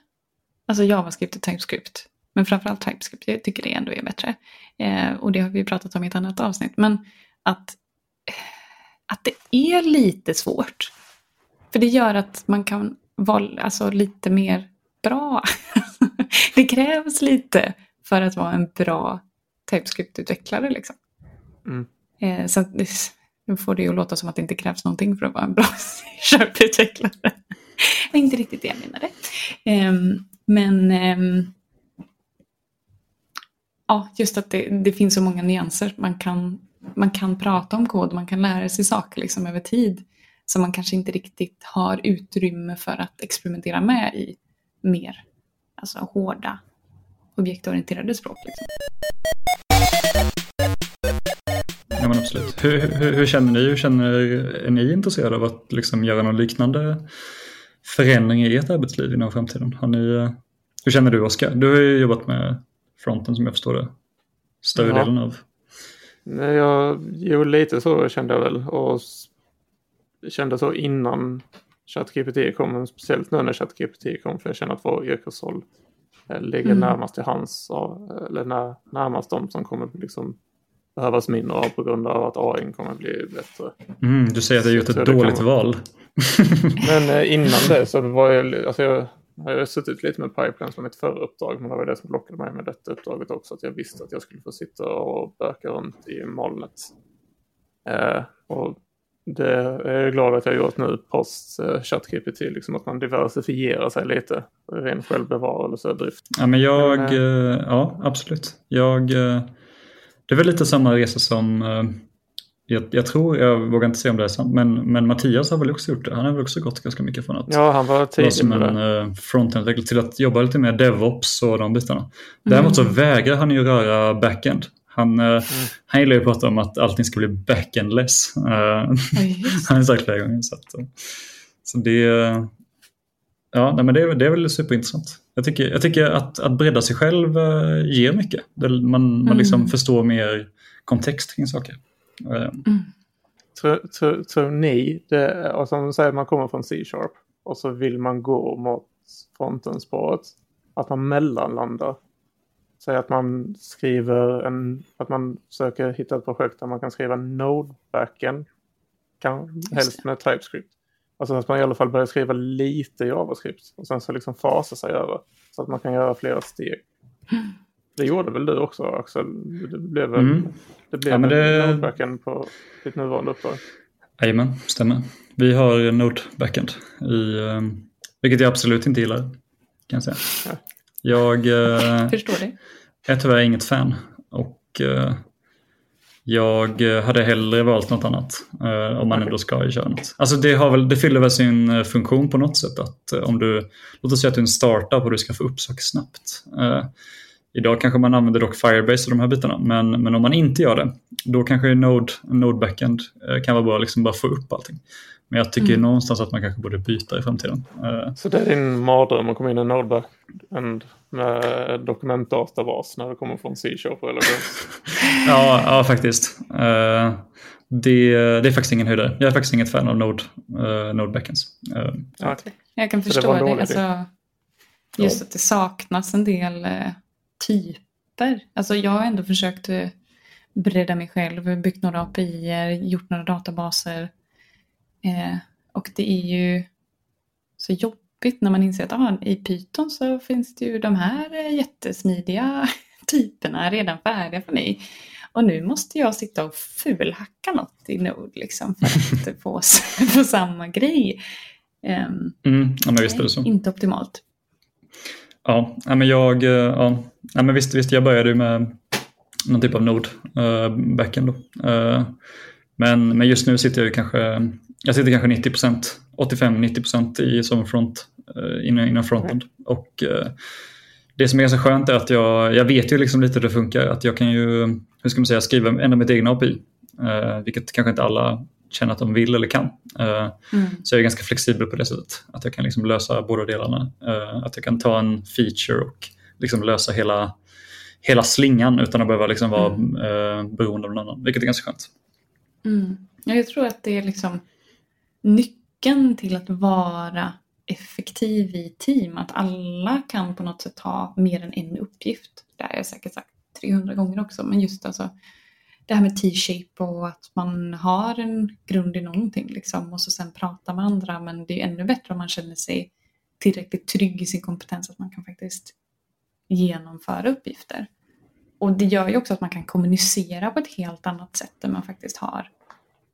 [SPEAKER 2] alltså JavaScript och TypeScript. Men framförallt TypeScript, jag tycker det ändå är bättre. Eh, och det har vi pratat om i ett annat avsnitt. Men att, att det är lite svårt. För det gör att man kan vara alltså, lite mer bra. <laughs> det krävs lite för att vara en bra TypeScript-utvecklare. Liksom. Mm. Eh, så <laughs> nu får det ju låta som att det inte krävs någonting för att vara en bra <laughs> C-sharp-utvecklare. det inte riktigt det jag menade. Eh, men eh, ja, just att det, det, finns så många nyanser. Man kan, man kan prata om kod, man kan lära sig saker liksom över tid som man kanske inte riktigt har utrymme för att experimentera med i mer alltså hårda objektorienterade språk. Liksom.
[SPEAKER 3] Ja men absolut. Hur, hur, hur, känner ni? Hur känner är ni intresserade av att liksom göra någon liknande förändring i ert arbetsliv inom framtiden? Har ni, hur känner du Oskar? Du har ju jobbat med fronten som jag förstår det. Större ja. delen av.
[SPEAKER 1] Nej, jag, jo, lite så kände jag väl. Och kände så innan ChatGPT kom, men speciellt nu när ChatGPT kom. För jag känner att vår yrkesroll eh, ligger mm. närmast till hands. Eller när, närmast de som kommer liksom behövas mindre av på grund av att AI kommer bli bättre.
[SPEAKER 3] Mm, du säger att jag gjort ett dåligt kan... val.
[SPEAKER 1] men eh, innan det så var jag, alltså jag, jag har suttit lite med pipeline som mitt förra uppdrag, men det var det som lockade mig med detta uppdraget också, att jag visste att jag skulle få sitta och böka runt i molnet. Eh, och det är jag glad att jag gjort nu post uh, ChatGPT, liksom att man diversifierar sig lite. Ren självbevarelse och drift.
[SPEAKER 3] Ja, men jag, men, uh, ja absolut. Jag, uh, det väl lite samma resa som jag, jag, tror, jag vågar inte säga om det är sant, men, men Mattias har väl också gjort det. Han har väl också gått ganska mycket från att
[SPEAKER 1] ja, han var tidig
[SPEAKER 3] som en uh, frontend till att jobba lite mer DevOps och de bitarna. Mm. Däremot så vägrar han ju röra backend. Han, uh, mm. han gillar ju att prata om att allting ska bli backendless. Uh, <laughs> han har sagt flera gånger. Så, att, så det, ja, nej, men det, det är väl superintressant. Jag tycker, jag tycker att, att bredda sig själv ger mycket. Man, man mm. liksom förstår mer kontext kring saker.
[SPEAKER 1] Mm. Tror, tror, tror ni, det, alltså om säger man kommer från C-sharp och så vill man gå mot frontenspåret, att man mellanlandar. Säg att man skriver en, att man försöker hitta ett projekt där man kan skriva Node-backen, kan, helst med TypeScript. Alltså att man i alla fall börjar skriva lite JavaScript och sen så liksom fasa sig över så att man kan göra flera steg. Mm. Det gjorde väl du också Axel? Det blev väl mm. det blev ja, men det... på ditt nuvarande uppdrag?
[SPEAKER 3] Jajamän, stämmer. Vi har Node-backend, i, um, vilket jag absolut inte gillar. Kan jag säga. Ja. Jag uh,
[SPEAKER 2] Förstår det.
[SPEAKER 3] är tyvärr inget fan. Och uh, jag hade hellre valt något annat uh, om man ändå ska köra något. Alltså det, har väl, det fyller väl sin funktion på något sätt. att Om du, låt oss säga att du är en startup och du ska få upp saker snabbt. Idag kanske man använder dock Firebase och de här bitarna, men, men om man inte gör det, då kanske Node, Node Backend eh, kan vara bra liksom bara få upp allting. Men jag tycker mm. någonstans att man kanske borde byta i framtiden.
[SPEAKER 1] Eh, Så det är din mardröm att komma in i Node Backend med dokumentdatabas när det kommer från C-sharp eller <laughs>
[SPEAKER 3] ja, ja, faktiskt. Eh, det, det är faktiskt ingen höjdare. Jag är faktiskt inget fan av Node, Node Backends.
[SPEAKER 2] Okay. Jag kan förstå det. det. Alltså, just att det saknas en del typer. Alltså jag har ändå försökt eh, bredda mig själv, byggt några API, gjort några databaser. Eh, och det är ju så jobbigt när man inser att ah, i Python så finns det ju de här eh, jättesmidiga <laughs> typerna redan färdiga för mig. Och nu måste jag sitta och fulhacka något i Node liksom för att få, <laughs> få samma grej.
[SPEAKER 3] Um, mm, ja, visst är det så.
[SPEAKER 2] Inte optimalt.
[SPEAKER 3] Ja, men jag, eh, ja, Ja, men visst, visst, jag började ju med någon typ av nod uh, backend. Då. Uh, men, men just nu sitter jag kanske, jag sitter kanske 90% 85-90% i som front, uh, inom, frontend. Och uh, det som är ganska skönt är att jag, jag vet ju liksom lite hur det funkar. Att jag kan ju, hur ska man säga, skriva ändå mitt egna API. Uh, vilket kanske inte alla känner att de vill eller kan. Uh, mm. Så jag är ganska flexibel på det sättet. Att jag kan liksom lösa båda delarna. Uh, att jag kan ta en feature och liksom lösa hela, hela slingan utan att behöva liksom vara mm. eh, beroende av någon annan, vilket är ganska skönt.
[SPEAKER 2] Mm. Jag tror att det är liksom nyckeln till att vara effektiv i team. Att alla kan på något sätt ha mer än en uppgift. Det har jag säkert sagt 300 gånger också. Men just alltså det här med T-shape och att man har en grund i någonting liksom och så sen prata med andra. Men det är ännu bättre om man känner sig tillräckligt trygg i sin kompetens att man kan faktiskt genomföra uppgifter. Och det gör ju också att man kan kommunicera på ett helt annat sätt där man faktiskt har,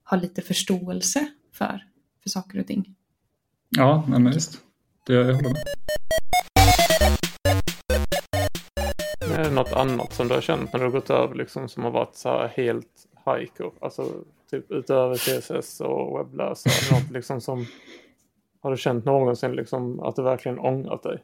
[SPEAKER 2] har lite förståelse för, för saker och ting.
[SPEAKER 3] Ja, men visst. Det jag håller med.
[SPEAKER 1] Det något annat som du har känt när du har gått över liksom som har varit så här helt haiku? Alltså typ utöver CSS och webbläsare. något liksom som har du känt någonsin liksom att du verkligen ångrat dig?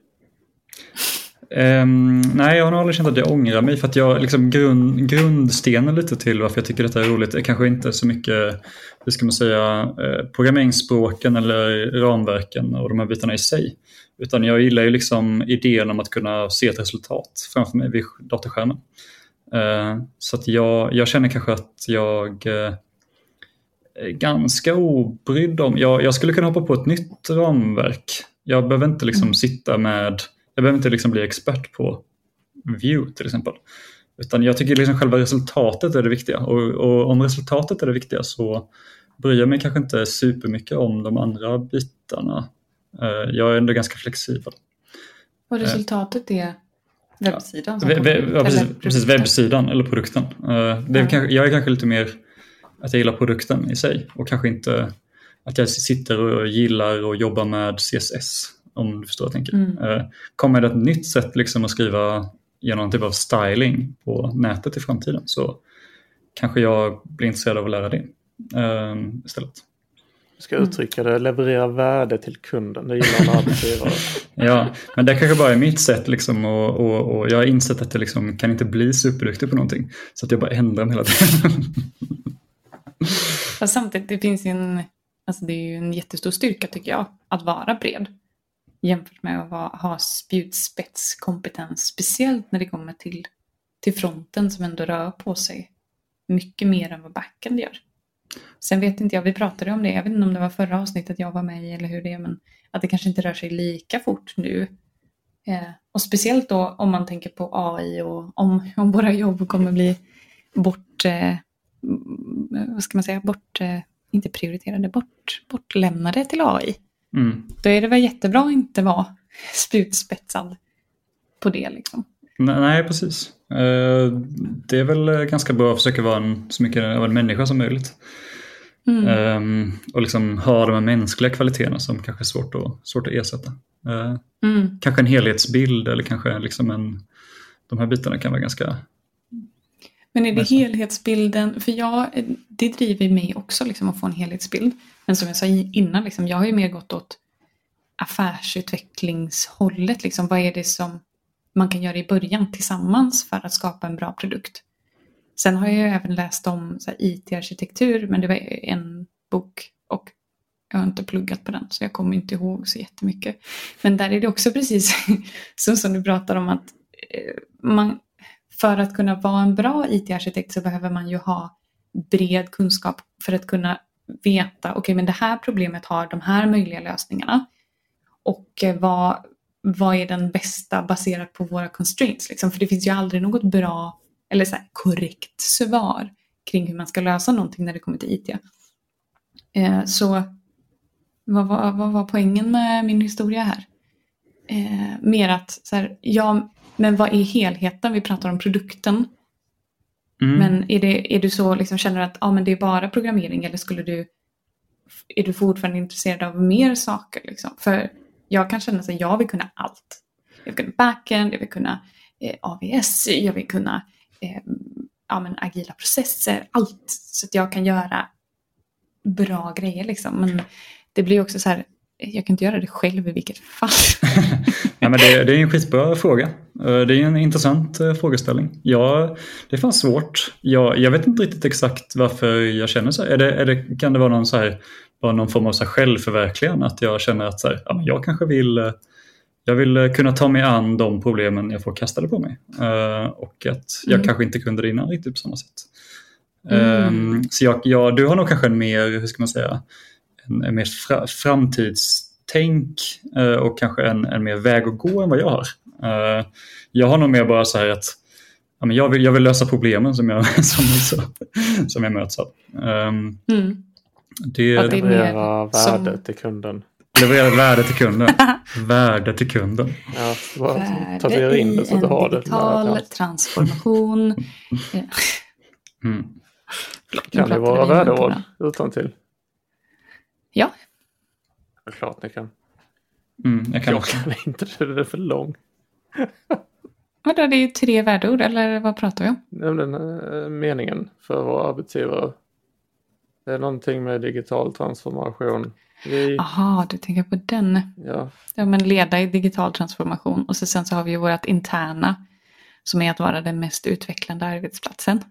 [SPEAKER 3] Um, nej, jag har nog aldrig känt att jag ångrar mig för att jag liksom grund, grundstenen lite till varför jag tycker detta är roligt är kanske inte så mycket, hur ska man säga, eh, programmeringsspråken eller ramverken och de här bitarna i sig. Utan jag gillar ju liksom idén om att kunna se ett resultat framför mig vid datorskärmen. Uh, så att jag, jag känner kanske att jag uh, är ganska obrydd om, jag, jag skulle kunna hoppa på ett nytt ramverk. Jag behöver inte liksom sitta med jag behöver inte liksom bli expert på view till exempel. Utan jag tycker liksom själva resultatet är det viktiga och, och, om resultatet är det viktiga så bryr jag mig kanske inte supermycket om de andra bitarna. Eh, jag är ändå ganska flexibel.
[SPEAKER 2] Och resultatet är webbsidan?
[SPEAKER 3] Ja, web, ja precis, precis, webbsidan eller produkten. Eh, det är ja. kanske, jag är kanske lite mer att jag gillar produkten i sig och kanske inte att jag sitter och gillar att jobba med CSS om du förstår vad jag tänker. Mm. Eh, kommer det ett nytt sätt liksom att skriva genom någon typ av styling på nätet i framtiden så kanske jag blir intresserad av att lära det um, istället.
[SPEAKER 1] Du ska uttrycka det, leverera värde till kunden, det gillar alla arbetsgivare. <laughs>
[SPEAKER 3] ja, men det kanske bara är mitt sätt liksom och, och, och jag har insett att jag liksom kan inte bli superduktig på någonting. Så att jag bara ändrar mig hela tiden. <laughs>
[SPEAKER 2] Fast samtidigt, det finns en, alltså det är ju en jättestor styrka tycker jag, att vara bred jämfört med att vara, ha spjutspetskompetens. Speciellt när det kommer till, till fronten som ändå rör på sig mycket mer än vad backen gör. Sen vet inte jag, vi pratade om det, jag vet inte om det var förra avsnittet jag var med i eller hur det är, men att det kanske inte rör sig lika fort nu. Eh, och speciellt då om man tänker på AI och om, om våra jobb kommer bli bort, eh, vad ska man säga, bort, eh, inte prioriterade, bort, bortlämnade till AI. Mm. Då är det väl jättebra att inte vara spjutspetsad på det. Liksom.
[SPEAKER 3] Nej, precis. Eh, det är väl ganska bra att försöka vara en, så mycket av en människa som möjligt. Mm. Ehm, och liksom ha de här mänskliga kvaliteterna som kanske är svårt att, svårt att ersätta. Eh, mm. Kanske en helhetsbild eller kanske liksom en, de här bitarna kan vara ganska
[SPEAKER 2] men är det helhetsbilden, för jag, det driver mig också liksom att få en helhetsbild. Men som jag sa innan, liksom, jag har ju mer gått åt affärsutvecklingshållet. Liksom, vad är det som man kan göra i början tillsammans för att skapa en bra produkt? Sen har jag ju även läst om IT-arkitektur, men det var en bok och jag har inte pluggat på den så jag kommer inte ihåg så jättemycket. Men där är det också precis <laughs> så som du pratar om att eh, man, för att kunna vara en bra IT-arkitekt så behöver man ju ha bred kunskap för att kunna veta, okej okay, men det här problemet har de här möjliga lösningarna. Och eh, vad, vad är den bästa baserat på våra constraints? Liksom? För det finns ju aldrig något bra eller så här korrekt svar kring hur man ska lösa någonting när det kommer till IT. Eh, så vad, vad, vad, var poängen med min historia här? Eh, mer att så här, jag, men vad är helheten? Vi pratar om produkten. Mm. Men är, det, är du så, liksom, känner du att ah, men det är bara programmering eller skulle du, är du fortfarande intresserad av mer saker? Liksom? För jag kan känna att jag vill kunna allt. Jag vill kunna backend, jag vill kunna eh, AVS, jag vill kunna eh, ja, men agila processer, allt. Så att jag kan göra bra grejer liksom. Men det blir också så här, jag kan inte göra det själv i vilket fall. <laughs>
[SPEAKER 3] ja, men det, det, är en skitbra fråga. Eh, det är en intressant eh, frågeställning. Ja, det är fan svårt. Jag, jag vet inte riktigt exakt varför jag känner så. Är det, är det, kan det vara någon, så här, vara någon form av så här självförverkligande? Att jag känner att så här, ja, jag kanske vill eh, jag vill kunna ta mig an de problemen jag får kastade på mig. och att jag mm. kanske inte kunde det innan riktigt på samma sätt. Mm. så jag, jag, du har nog kanske en mer, hur ska man säga, en, en mer fra, framtids tänk uh, och kanske en, en mer väg att gå än vad jag har. Uh, jag har nog mer bara så här att ja, men jag, vill, jag vill lösa problemen som jag, <laughs> som, som, jag möts av. Um, mm.
[SPEAKER 1] Det, det leverera värde som... till kunden.
[SPEAKER 3] Leverera värde till kunden. <laughs> värde till kunden.
[SPEAKER 1] Ja, bara tatuera in det så att du har det.
[SPEAKER 2] Digital transformation. <laughs>
[SPEAKER 1] mm. Kan det vara värdeord utan till?
[SPEAKER 2] Ja.
[SPEAKER 1] Det är klart ni kan.
[SPEAKER 3] Mm, jag kan
[SPEAKER 1] jag kan inte, det är för lång.
[SPEAKER 2] Vadå, det är ju tre värdeord eller vad pratar vi om?
[SPEAKER 1] Nämligen äh, meningen för vår arbetsgivare. Det är någonting med digital transformation.
[SPEAKER 2] Jaha, du tänker på den.
[SPEAKER 1] Ja.
[SPEAKER 2] ja, men leda i digital transformation. Och så sen så har vi ju vårt interna som är att vara den mest utvecklande arbetsplatsen.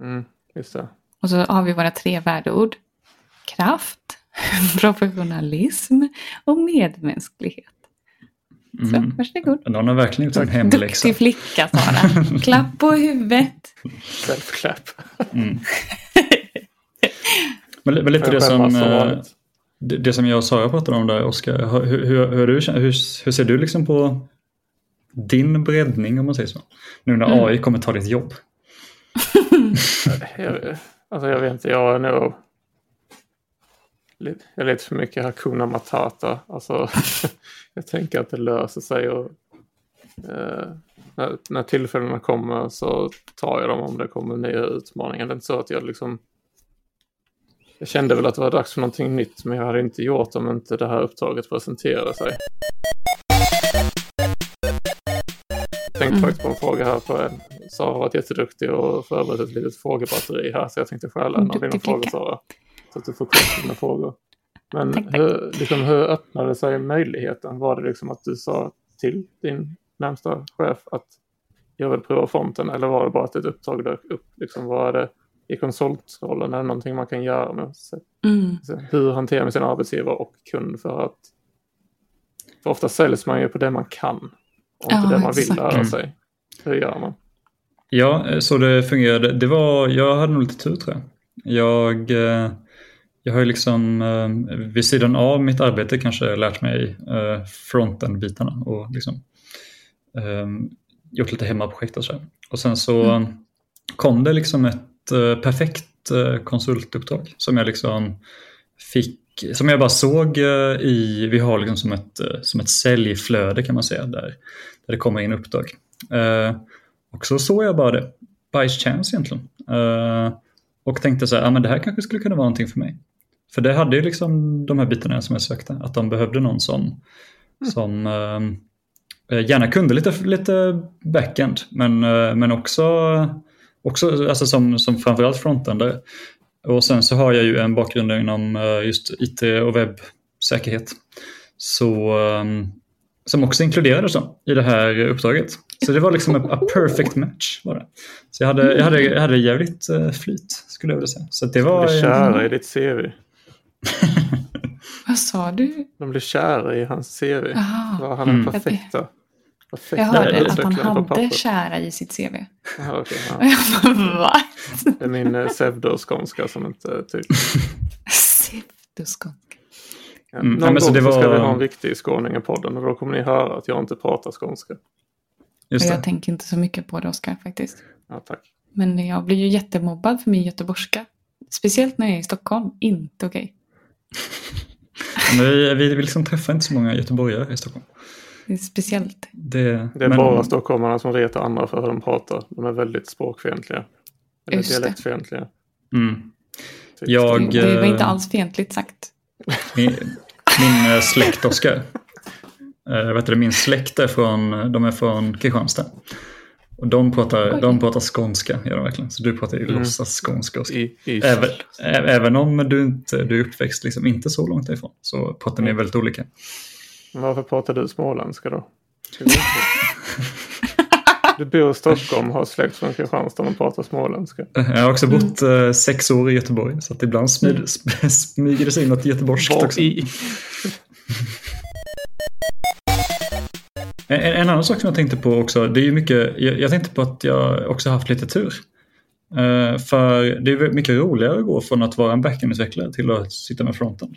[SPEAKER 1] Mm, just det.
[SPEAKER 2] Och så har vi våra tre värdeord. Kraft, <laughs> professionalism och medmänsklighet. Så, mm. varsågod.
[SPEAKER 3] Någon har verkligen gjort en hemläxa.
[SPEAKER 2] Duktig flicka, Sara. <laughs> Klapp på huvudet.
[SPEAKER 1] Self-clap.
[SPEAKER 3] Mm. <laughs> Men, men lite det som, eh, det, det, som jag och Sara pratade om där, Oskar. Hur, hur, hur, hur, hur, ser du liksom på din breddning om man säger så? Nu när mm. AI kommer ta ditt jobb.
[SPEAKER 1] jag, alltså jag vet inte, jag är nog jag är lite för mycket Hakuna Matata. Alltså, <laughs> jag tänker att det löser sig och eh, när, när tillfällena kommer så tar jag dem om det kommer nya utmaningar. Det är inte så att jag liksom jag kände väl att det var dags för någonting nytt men jag hade inte gjort om inte det här uppdraget presenterade sig. Jag tänkte mm. faktiskt på en fråga här på en. Sara har varit jätteduktig och förberett ett litet frågebatteri här så jag tänkte stjäla en av dina frågor Sara. Att du får koll på dina frågor. Men tack, tack. Hur, liksom, hur öppnade sig möjligheten? Var det liksom att du sa till din närmsta chef att jag vill prova fronten eller var det bara att ett uppdrag dök upp? Liksom, var det i konsultrollen är det någonting man kan göra med mm. hur hanterar man sin arbetsgivare och kund för att för ofta säljs man ju på det man kan och inte ja, det man vill lära mm. sig. Hur gör man?
[SPEAKER 3] Ja, så det fungerade. Det var, jag hade nog lite tur tror jag. Jag, eh, jag har ju liksom eh, vid sidan av mitt arbete kanske lärt mig eh, fronten-bitarna och liksom gjort lite hemmaprojekt och så. Och sen så mm. kom det liksom ett Eh, perfekt eh, konsultuppdrag som jag liksom fick som jag bara såg eh, i, vi har liksom som ett, som ett säljflöde kan man säga där, där det kommer in uppdrag. och så såg jag bara det, by chance egentligen. och tänkte så här, ah, men det här kanske skulle kunna vara någonting för mig. För det hade ju liksom de här bitarna som jag sökte, att de behövde någon som, mm. som gärna kunde lite, lite backend men, men också också alltså som, som framförallt frontender. Och sen så har jag ju en bakgrund inom eh, just IT och webbsäkerhet. Så, um, som också inkluderades i det här uppdraget. Så det var liksom a, a perfect match. Var det. Så jag hade, jag hade, jag hade jävligt uh, flyt skulle jag vilja säga. Så det var,
[SPEAKER 1] de blev kära i ditt CV. <laughs>
[SPEAKER 2] Vad sa du?
[SPEAKER 1] De blev kära i hans CV. Aha. Han är mm. perfekta.
[SPEAKER 2] Perfekt. Jag hörde att han hade kära i sitt CV.
[SPEAKER 1] Aha, okay, ja.
[SPEAKER 2] Va?
[SPEAKER 1] Det är min eh, pseudoskånska som inte typ... <laughs>
[SPEAKER 2] pseudoskånska.
[SPEAKER 1] Ja, mm, någon gång så, det var... ska vi ha en riktig skåning i podden och då kommer ni höra att jag inte pratar skånska.
[SPEAKER 2] Just jag tänker inte så mycket på det Oskar faktiskt.
[SPEAKER 1] Ja, tack.
[SPEAKER 2] Men jag blir ju jättemobbad för min göteborgska. Speciellt när jag är i Stockholm. Inte okej.
[SPEAKER 3] Okay. Vi, vi liksom träffar inte så många göteborgare i Stockholm.
[SPEAKER 2] Det är speciellt.
[SPEAKER 3] Det,
[SPEAKER 1] det är men... bara stockholmarna som retar andra för hur de pratar. De är väldigt språkfientliga. Eller dialektfientliga.
[SPEAKER 3] Mm.
[SPEAKER 2] Jag, det var inte eh, alls fientligt sagt.
[SPEAKER 3] Min, min eh, släkt Oskar. Äh, vet du, min släkt är från, de är från Kristianstad. Och de pratar, de pratar skånska, gör de verkligen. Så du pratar ju mm. låtsas skånska. I, i även, även om du, inte, du är uppväxt liksom inte så långt ifrån så pratar ni väldigt olika.
[SPEAKER 1] Varför pratar du småländska då? Du bor i Stockholm, har släkt från Kristianstad och pratar småländska.
[SPEAKER 3] Jag har också bott mm. eh, sex år i Göteborg så att ibland smyger, mm. <laughs> smyger det sig in något göteborgskt också. I? En, en, annan sak som jag tänkte på också, det är ju mycket, jag, jag tänkte på att jag också haft lite tur. Uh, för det är mycket roligare att gå från att vara en backend-utvecklare till att sitta med fronten.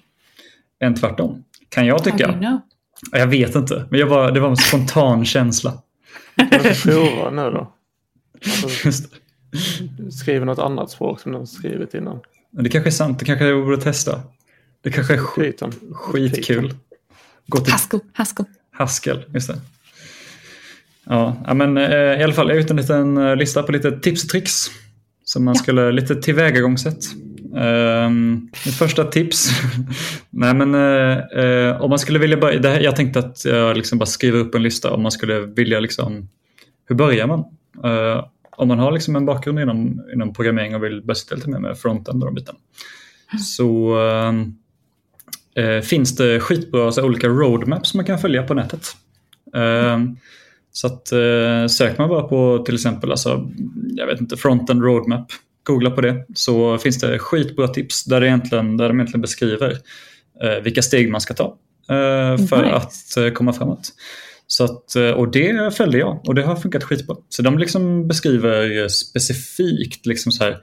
[SPEAKER 3] Än tvärtom. Kan jag tycka. Jag vet inte, men jag var, det var en spontan känsla.
[SPEAKER 1] Du prova nu då? Alltså, skriver något annat språk som de skrivit innan.
[SPEAKER 3] Det kanske är sant, det kanske jag borde testa. Det kanske är sk skitkul.
[SPEAKER 2] Gå till... Haskell. Haskell.
[SPEAKER 3] Haskell, just det. Ja, men eh, i alla fall, jag har gjort en liten eh, lista på lite tips och tricks. Som man ja. skulle, lite tillvägagångssätt. Um, mitt första tips. <laughs> Nej men uh, uh, om man skulle vilja börja, det här, jag tänkte att jag liksom bara skriver upp en lista om man skulle vilja liksom, hur börjar man? Uh, om man har liksom en bakgrund inom, inom programmering och vill börja sitta lite mer med frontend och de bitarna. Mm. Så ehm, finns det skitbra så olika roadmaps man kan följa på nätet. Mm. Så att eh, söker man bara på till exempel, alltså, jag vet inte, frontend roadmap, googla på det, så finns det skitbra tips där, det egentligen, där de egentligen beskriver eh, vilka steg man ska ta eh, för nice. att eh, komma framåt. Så att, eh, och det följde jag och det har funkat skitbra. Så de liksom beskriver specifikt, liksom så här,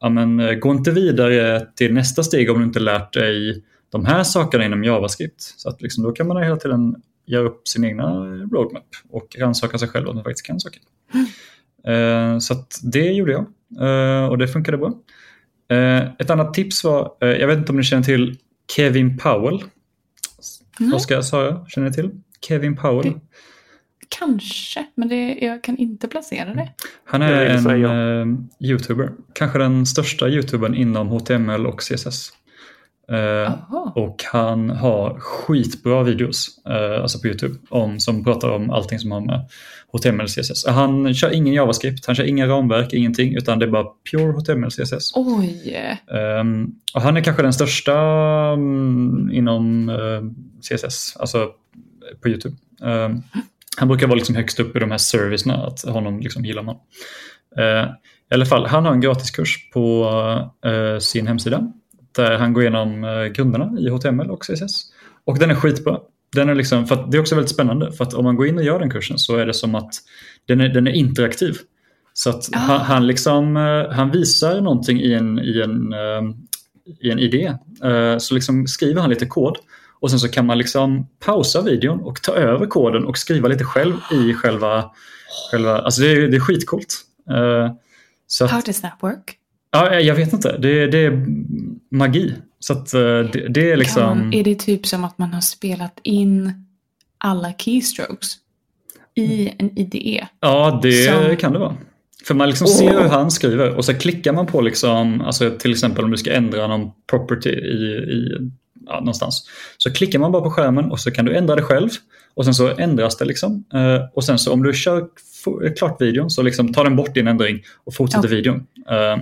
[SPEAKER 3] ja, men, eh, gå inte vidare till nästa steg om du inte lärt dig de här sakerna inom JavaScript. Så att liksom, då kan man hela tiden göra upp sin egna roadmap och rannsaka sig själv om man faktiskt kan saker. Mm. Så det gjorde jag eh, och det funkade bra. Eh, ett annat tips var, jag vet inte om ni känner till Kevin Powell? Mm. Oskar, sa jag, känner ni till? Kevin Powell? Det,
[SPEAKER 2] kanske, men det, jag kan inte placera det.
[SPEAKER 3] Han är en uh, YouTuber, kanske den största YouTubern inom HTML och CSS. Uh, och han har skitbra videos uh, alltså på Youtube om, som pratar om allting som har med HTML och CSS. Han kör ingen JavaScript, han kör inga ramverk, ingenting utan det är bara pure HTML och CSS.
[SPEAKER 2] Oj!
[SPEAKER 3] Um, och han är kanske den största um, inom eh, CSS, alltså på Youtube. Um, han brukar vara liksom högst upp i de här servicerna, att honom liksom gillar man. I alla fall, han har en gratiskurs på sin hemsida där han går igenom eh, grunderna i HTML och CSS. Och den är skitbra. Den är liksom, för det är också väldigt spännande för att om man går in och gör den kursen så är det som att den är, den är interaktiv. Så att ah. han, han, liksom, eh, han visar någonting i en, i en, eh, i en idé. Så liksom skriver han lite kod och sen så kan man liksom pausa videon och ta över koden och skriva lite själv i själva... själva alltså det är, det är skitcoolt.
[SPEAKER 2] Så att, How does that work?
[SPEAKER 3] Ja, jag vet inte. Det, det är magi. Så att, eh, det, det, är liksom...
[SPEAKER 2] Kan, är det typ som att man har spelat in alla keystrokes i en IDE?
[SPEAKER 3] Ja, det som... kan det vara. För man liksom oh. ser hur han skriver och så klickar man på liksom, alltså till exempel om du ska ändra någon property i, i ja, någonstans. Så klickar man bara på skärmen och så kan du ändra det själv och sen så ändras det liksom. Eh, och sen så om du kör klart videon så liksom tar den bort din ändring och fortsätter ja. videon. Eh,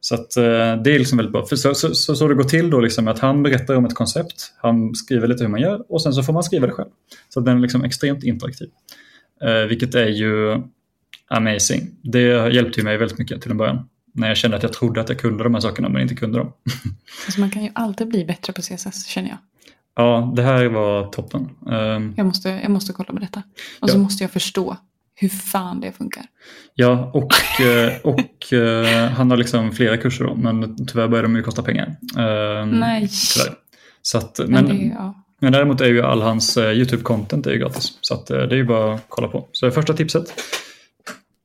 [SPEAKER 3] så att, eh, det är liksom väldigt bra. För så, så, så, så det går till då liksom att han berättar om ett koncept, han skriver lite hur man gör och sen så får man skriva det själv. Så den är liksom extremt interaktiv. Eh, vilket är ju amazing. Det hjälpte mig väldigt mycket till en början. När jag kände att jag trodde att jag kunde de här sakerna men inte kunde dem. <laughs>
[SPEAKER 2] Alltså man kan ju alltid bli bättre på CSS känner jag.
[SPEAKER 3] Ja, det här var toppen. Um,
[SPEAKER 2] jag, måste, jag måste kolla på detta. Och ja. så måste jag förstå hur fan det funkar.
[SPEAKER 3] Ja, och, eh, och uh, han har liksom flera kurser då, men tyvärr börjar de ju kosta pengar. Uh,
[SPEAKER 2] Nej.
[SPEAKER 3] Tyvärr. Så att, men, men, det, ja. men däremot är ju all hans uh, YouTube-content gratis. Så att, det är ju bara att kolla på. Så det är första tipset.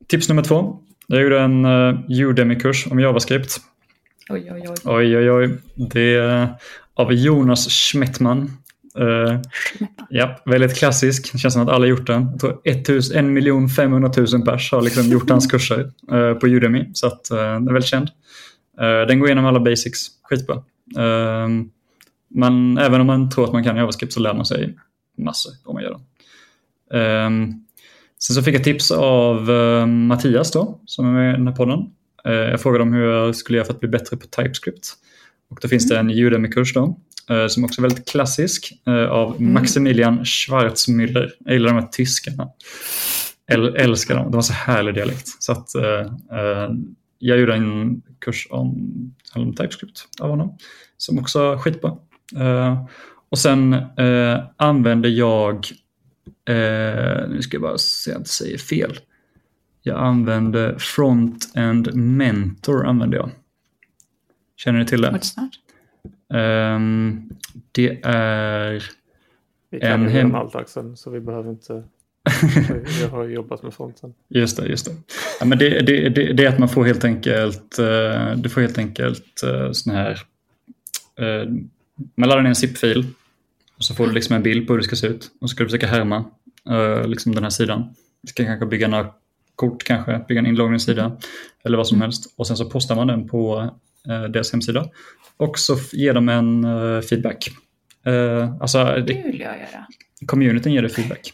[SPEAKER 3] Tips nummer två. Jag gjorde en Udemy-kurs om JavaScript.
[SPEAKER 2] Oj, oj, oj.
[SPEAKER 3] Oj, oj, oj. Det är av Jonas Schmettman. Uh, ja, väldigt klassisk. Det känns som att alla gjort den. Jag tror 1 500 000 pers har liksom <laughs> gjort hans kurser uh, på Udemy. Så att, uh, den är väldigt känd. den går igenom alla basics. Skitbra. men även om man tror att man kan JavaScript så lär man sig massor om man gör det. sen så fick jag tips av Mattias då, som är med i den här podden. jag frågade om hur jag skulle göra för att bli bättre på TypeScript. Och då finns det en Udemy-kurs då Eh, som också är väldigt klassisk eh, av mm. Maximilian Schwarzmüller. Jag gillar de här tyskarna. Jag älskar dem, de har så härlig dialekt. Så att, uh, jag gjorde en kurs om, om TypeScript av honom som också är skitbra. Uh, och sen uh, använder jag, nu ska jag bara se att jag inte säger fel. Jag använder Front and Mentor använder jag. Känner ni till det?
[SPEAKER 2] What's that?
[SPEAKER 3] Um, Det är...
[SPEAKER 1] Vi kan ju hem... allt Axel, så vi behöver inte... <laughs> vi har jobbat med fronten.
[SPEAKER 3] Just det, just det. Ja, men det, det, det, det är att man får helt enkelt, uh, du får helt enkelt uh, sån här, uh, man laddar ner en zip-fil och så får du liksom en bild på hur det ska se ut och så ska du försöka härma liksom den här sidan. Du ska kanske bygga några kort, kanske bygga en inloggningssida eller vad som mm. helst och sen så postar man den på deras hemsida och så ger de en uh, feedback. Uh, alltså, det vill jag göra. Communityn ger det feedback.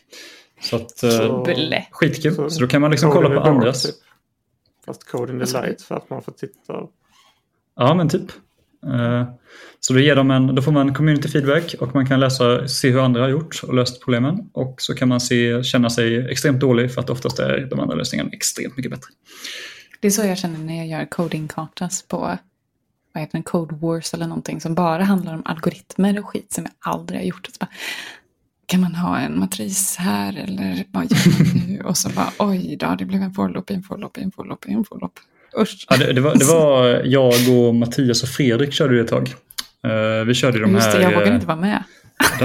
[SPEAKER 3] Så att, så, skitkul. Så, så då kan man liksom kolla på andras. Typ.
[SPEAKER 1] Fast code in the light för att man får titta.
[SPEAKER 3] Ja, men typ. Uh, så då, ger de en, då får man community feedback och man kan läsa, se hur andra har gjort och löst problemen. Och så kan man se, känna sig extremt dålig för att oftast är de andra lösningarna extremt mycket bättre.
[SPEAKER 2] Det är så jag känner när jag gör coding-kartas på vad heter den, Code Wars eller någonting som bara handlar om algoritmer och skit som jag aldrig har gjort. Bara, kan man ha en matris här eller vad gör man nu? <laughs> Och så bara oj då, det blev en forlopp, en forlopp, en forlopp, en forlopp. Usch.
[SPEAKER 3] Ja, det, det, var, det <laughs> var jag och Mattias och Fredrik körde det ett tag. Uh, vi körde de Just
[SPEAKER 2] här... Det, jag vågar inte vara med.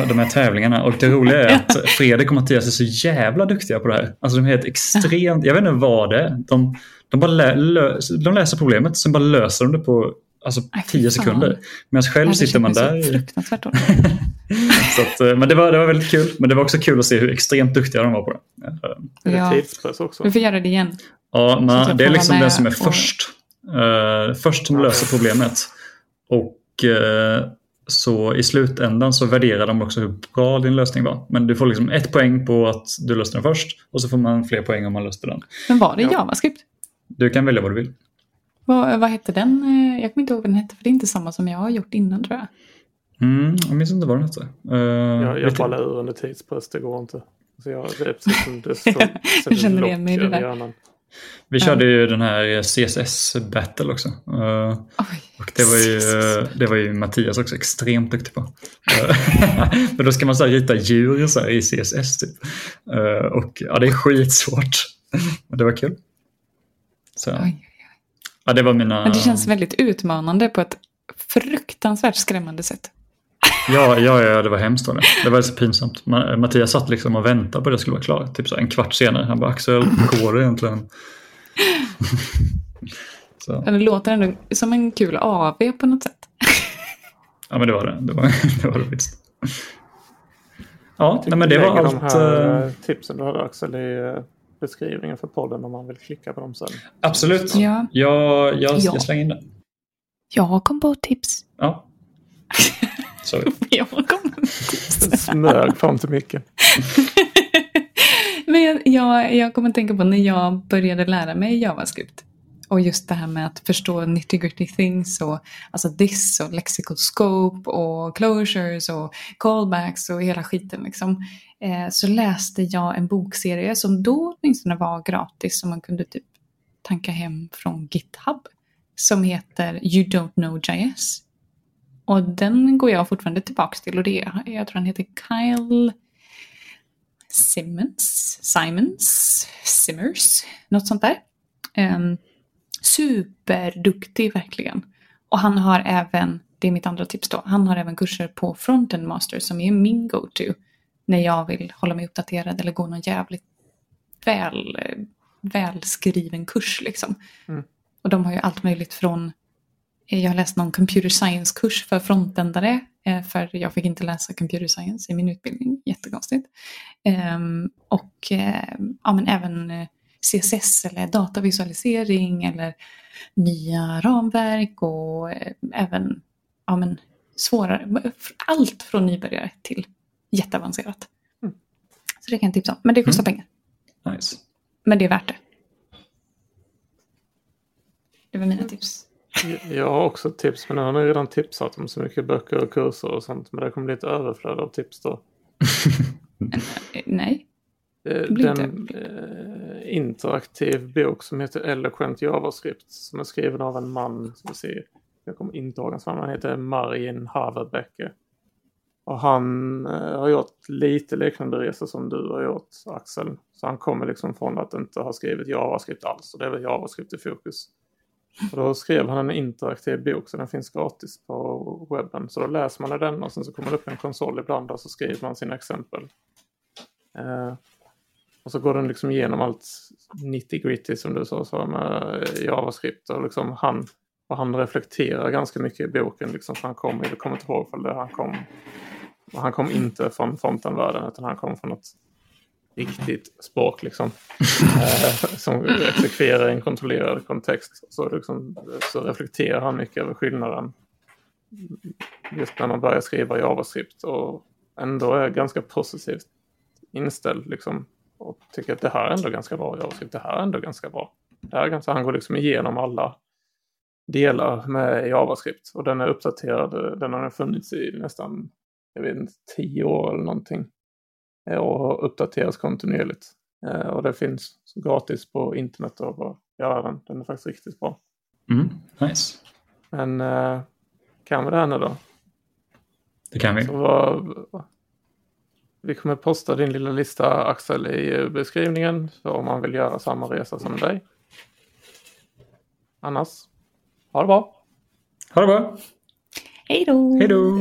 [SPEAKER 3] De, här tävlingargarna. Och det roliga är att <laughs> Fredrik och Mattias är så jävla duktiga på det här. Alltså de är helt extremt, jag vet inte vad det är. De, de, bara lä, lö, de läser problemet, sen bara löser de det på alltså, Ay, tio sekunder. Medan själv sitter man där.
[SPEAKER 2] Fruktansvärt <laughs>
[SPEAKER 3] så att, eh, men det var, det var väldigt kul. Men det var också kul att se hur extremt duktiga de var på det.
[SPEAKER 1] Ja. tidspress också.
[SPEAKER 2] Vi får göra det igen.
[SPEAKER 3] Ja, man, det är liksom den som är och... först. Uh, först som löser problemet. Och uh, så i slutändan så värderar de också hur bra din lösning var. Men du får liksom ett poäng på att du löste den först och så får man fler poäng om man löste den.
[SPEAKER 2] Men var det JavaScript?
[SPEAKER 3] Du kan välja vad du vill.
[SPEAKER 2] Vad, vad hette den? Jag kommer inte ihåg vad den hette för det är inte samma som jag har gjort innan tror jag.
[SPEAKER 3] Mm, jag minns inte vad den hette. Uh,
[SPEAKER 1] jag jag faller ur under tidspress, det går inte. Så jag, det är precis som det står. <laughs>
[SPEAKER 2] jag känner igen mig i det där.
[SPEAKER 3] Vi körde ju den här CSS Battle också. Uh, och det var, ju, <laughs> det var ju Mattias också extremt duktig på. <laughs> Men då ska man så här rita djur så i CSS typ. Uh, och ja, det är skitsvårt. Men det var kul. Så. Oj. Ja, det var mina...
[SPEAKER 2] Men det känns väldigt utmanande på ett fruktansvärt skrämmande sätt.
[SPEAKER 3] Ja, ja, ja det var hemskt. Var det. det var så pinsamt. Mattias satt liksom och väntade på att det skulle vara klart. Typ så en kvart senare. Han bara, Axel, hur går det egentligen? <laughs>
[SPEAKER 2] så. Det låter ändå som en kul AV på något sätt.
[SPEAKER 3] ja, men det var det. Det var <laughs> det, var det visst. Ja, nej, men det var allt. De
[SPEAKER 1] här uh... tipsen du hade Axel i eh, beskrivningen för podden om man vill klicka på dem sen.
[SPEAKER 3] Absolut. Ja. Jag, jag, ja. jag slänger in det.
[SPEAKER 2] Jag kom på tips.
[SPEAKER 3] Ja. <laughs>
[SPEAKER 2] Sorry. jag kom på tips.
[SPEAKER 1] Smög fram till micken. <laughs>
[SPEAKER 2] Men jag, jag, jag kommer att tänka på när jag började lära mig JavaScript. Och just det här med att förstå nitty gritty things och alltså this och lexical scope och closures och callbacks och hela skiten liksom. Eh, så läste jag en bokserie som då åtminstone var gratis som man kunde typ tanka hem från GitHub. Som heter You Don't Know JS. Och den går jag fortfarande tillbaka till och det är, jag tror han heter Kyle Simmons, Simons, Simmers, något sånt där. Um, superduktig verkligen. Och han har även, det är mitt andra tips då, han har även kurser på Frontend Master som är min go-to när jag vill hålla mig uppdaterad eller gå någon jävligt väl, välskriven kurs liksom. Mm. Och de har ju allt möjligt från, jag har läst någon computer science-kurs för frontendare, eh, för jag fick inte läsa computer science i min utbildning, jättekonstigt. Ehm, och eh, ja, men även eh, CSS eller datavisualisering eller nya ramverk och även ja, men, svårare. Allt från nybörjare till jätteavancerat. Mm. Så det kan jag tipsa om. Men det kostar mm. pengar.
[SPEAKER 3] Nice.
[SPEAKER 2] Men det är värt det. Det var mina tips.
[SPEAKER 1] Jag har också tips, men nu har ni redan tipsat om så mycket böcker och kurser och sånt. Men det kommer bli ett överflöd av tips då. <laughs>
[SPEAKER 2] Nej.
[SPEAKER 1] Eh, den eh, interaktiv bok som heter Eloquent JavaScript som är skriven av en man, som ser, jag kommer inte ihåg hans namn, han heter Marin Haverbecke. Och han eh, har gjort lite liknande resor som du har gjort Axel. Så han kommer liksom från att inte ha skrivit JavaScript alls och det är väl JavaScript i fokus. Och då skrev han en interaktiv bok så den finns gratis på webben. Så då läser man den och sen så kommer det upp en konsol ibland och så skriver man sina exempel. Eh, och så går den liksom igenom allt 90 gritty som du sa så med eh, JavaScript och liksom han, och han reflekterar ganska mycket i boken. Liksom, för han kom, jag kommer inte ihåg det han kom. Han kom inte från frontenvärlden utan han kom från ett riktigt språk liksom. <laughs> eh, som exekverar i en kontrollerad kontext. Så, liksom, så reflekterar han mycket över skillnaden. Just när man börjar skriva JavaScript och ändå är ganska positivt inställd liksom. Och tycker att det här är ändå ganska bra JavaScript, det här är ändå ganska bra. Det här är ganska, han går liksom igenom alla delar med JavaScript och den är uppdaterad, den har funnits i nästan, jag vet inte, tio år eller någonting. Och uppdateras kontinuerligt. Eh, och det finns gratis på internet att göra den. Den är faktiskt riktigt bra.
[SPEAKER 3] Mm, nice.
[SPEAKER 1] Men eh, kan vi det här nu då?
[SPEAKER 3] Det kan vi.
[SPEAKER 1] Så, vi kommer posta din lilla lista Axel i beskrivningen. Så om man vill göra samma resa som dig. Annars, ha det bra.
[SPEAKER 3] Ha det bra.
[SPEAKER 2] Hej då.
[SPEAKER 3] Hej då.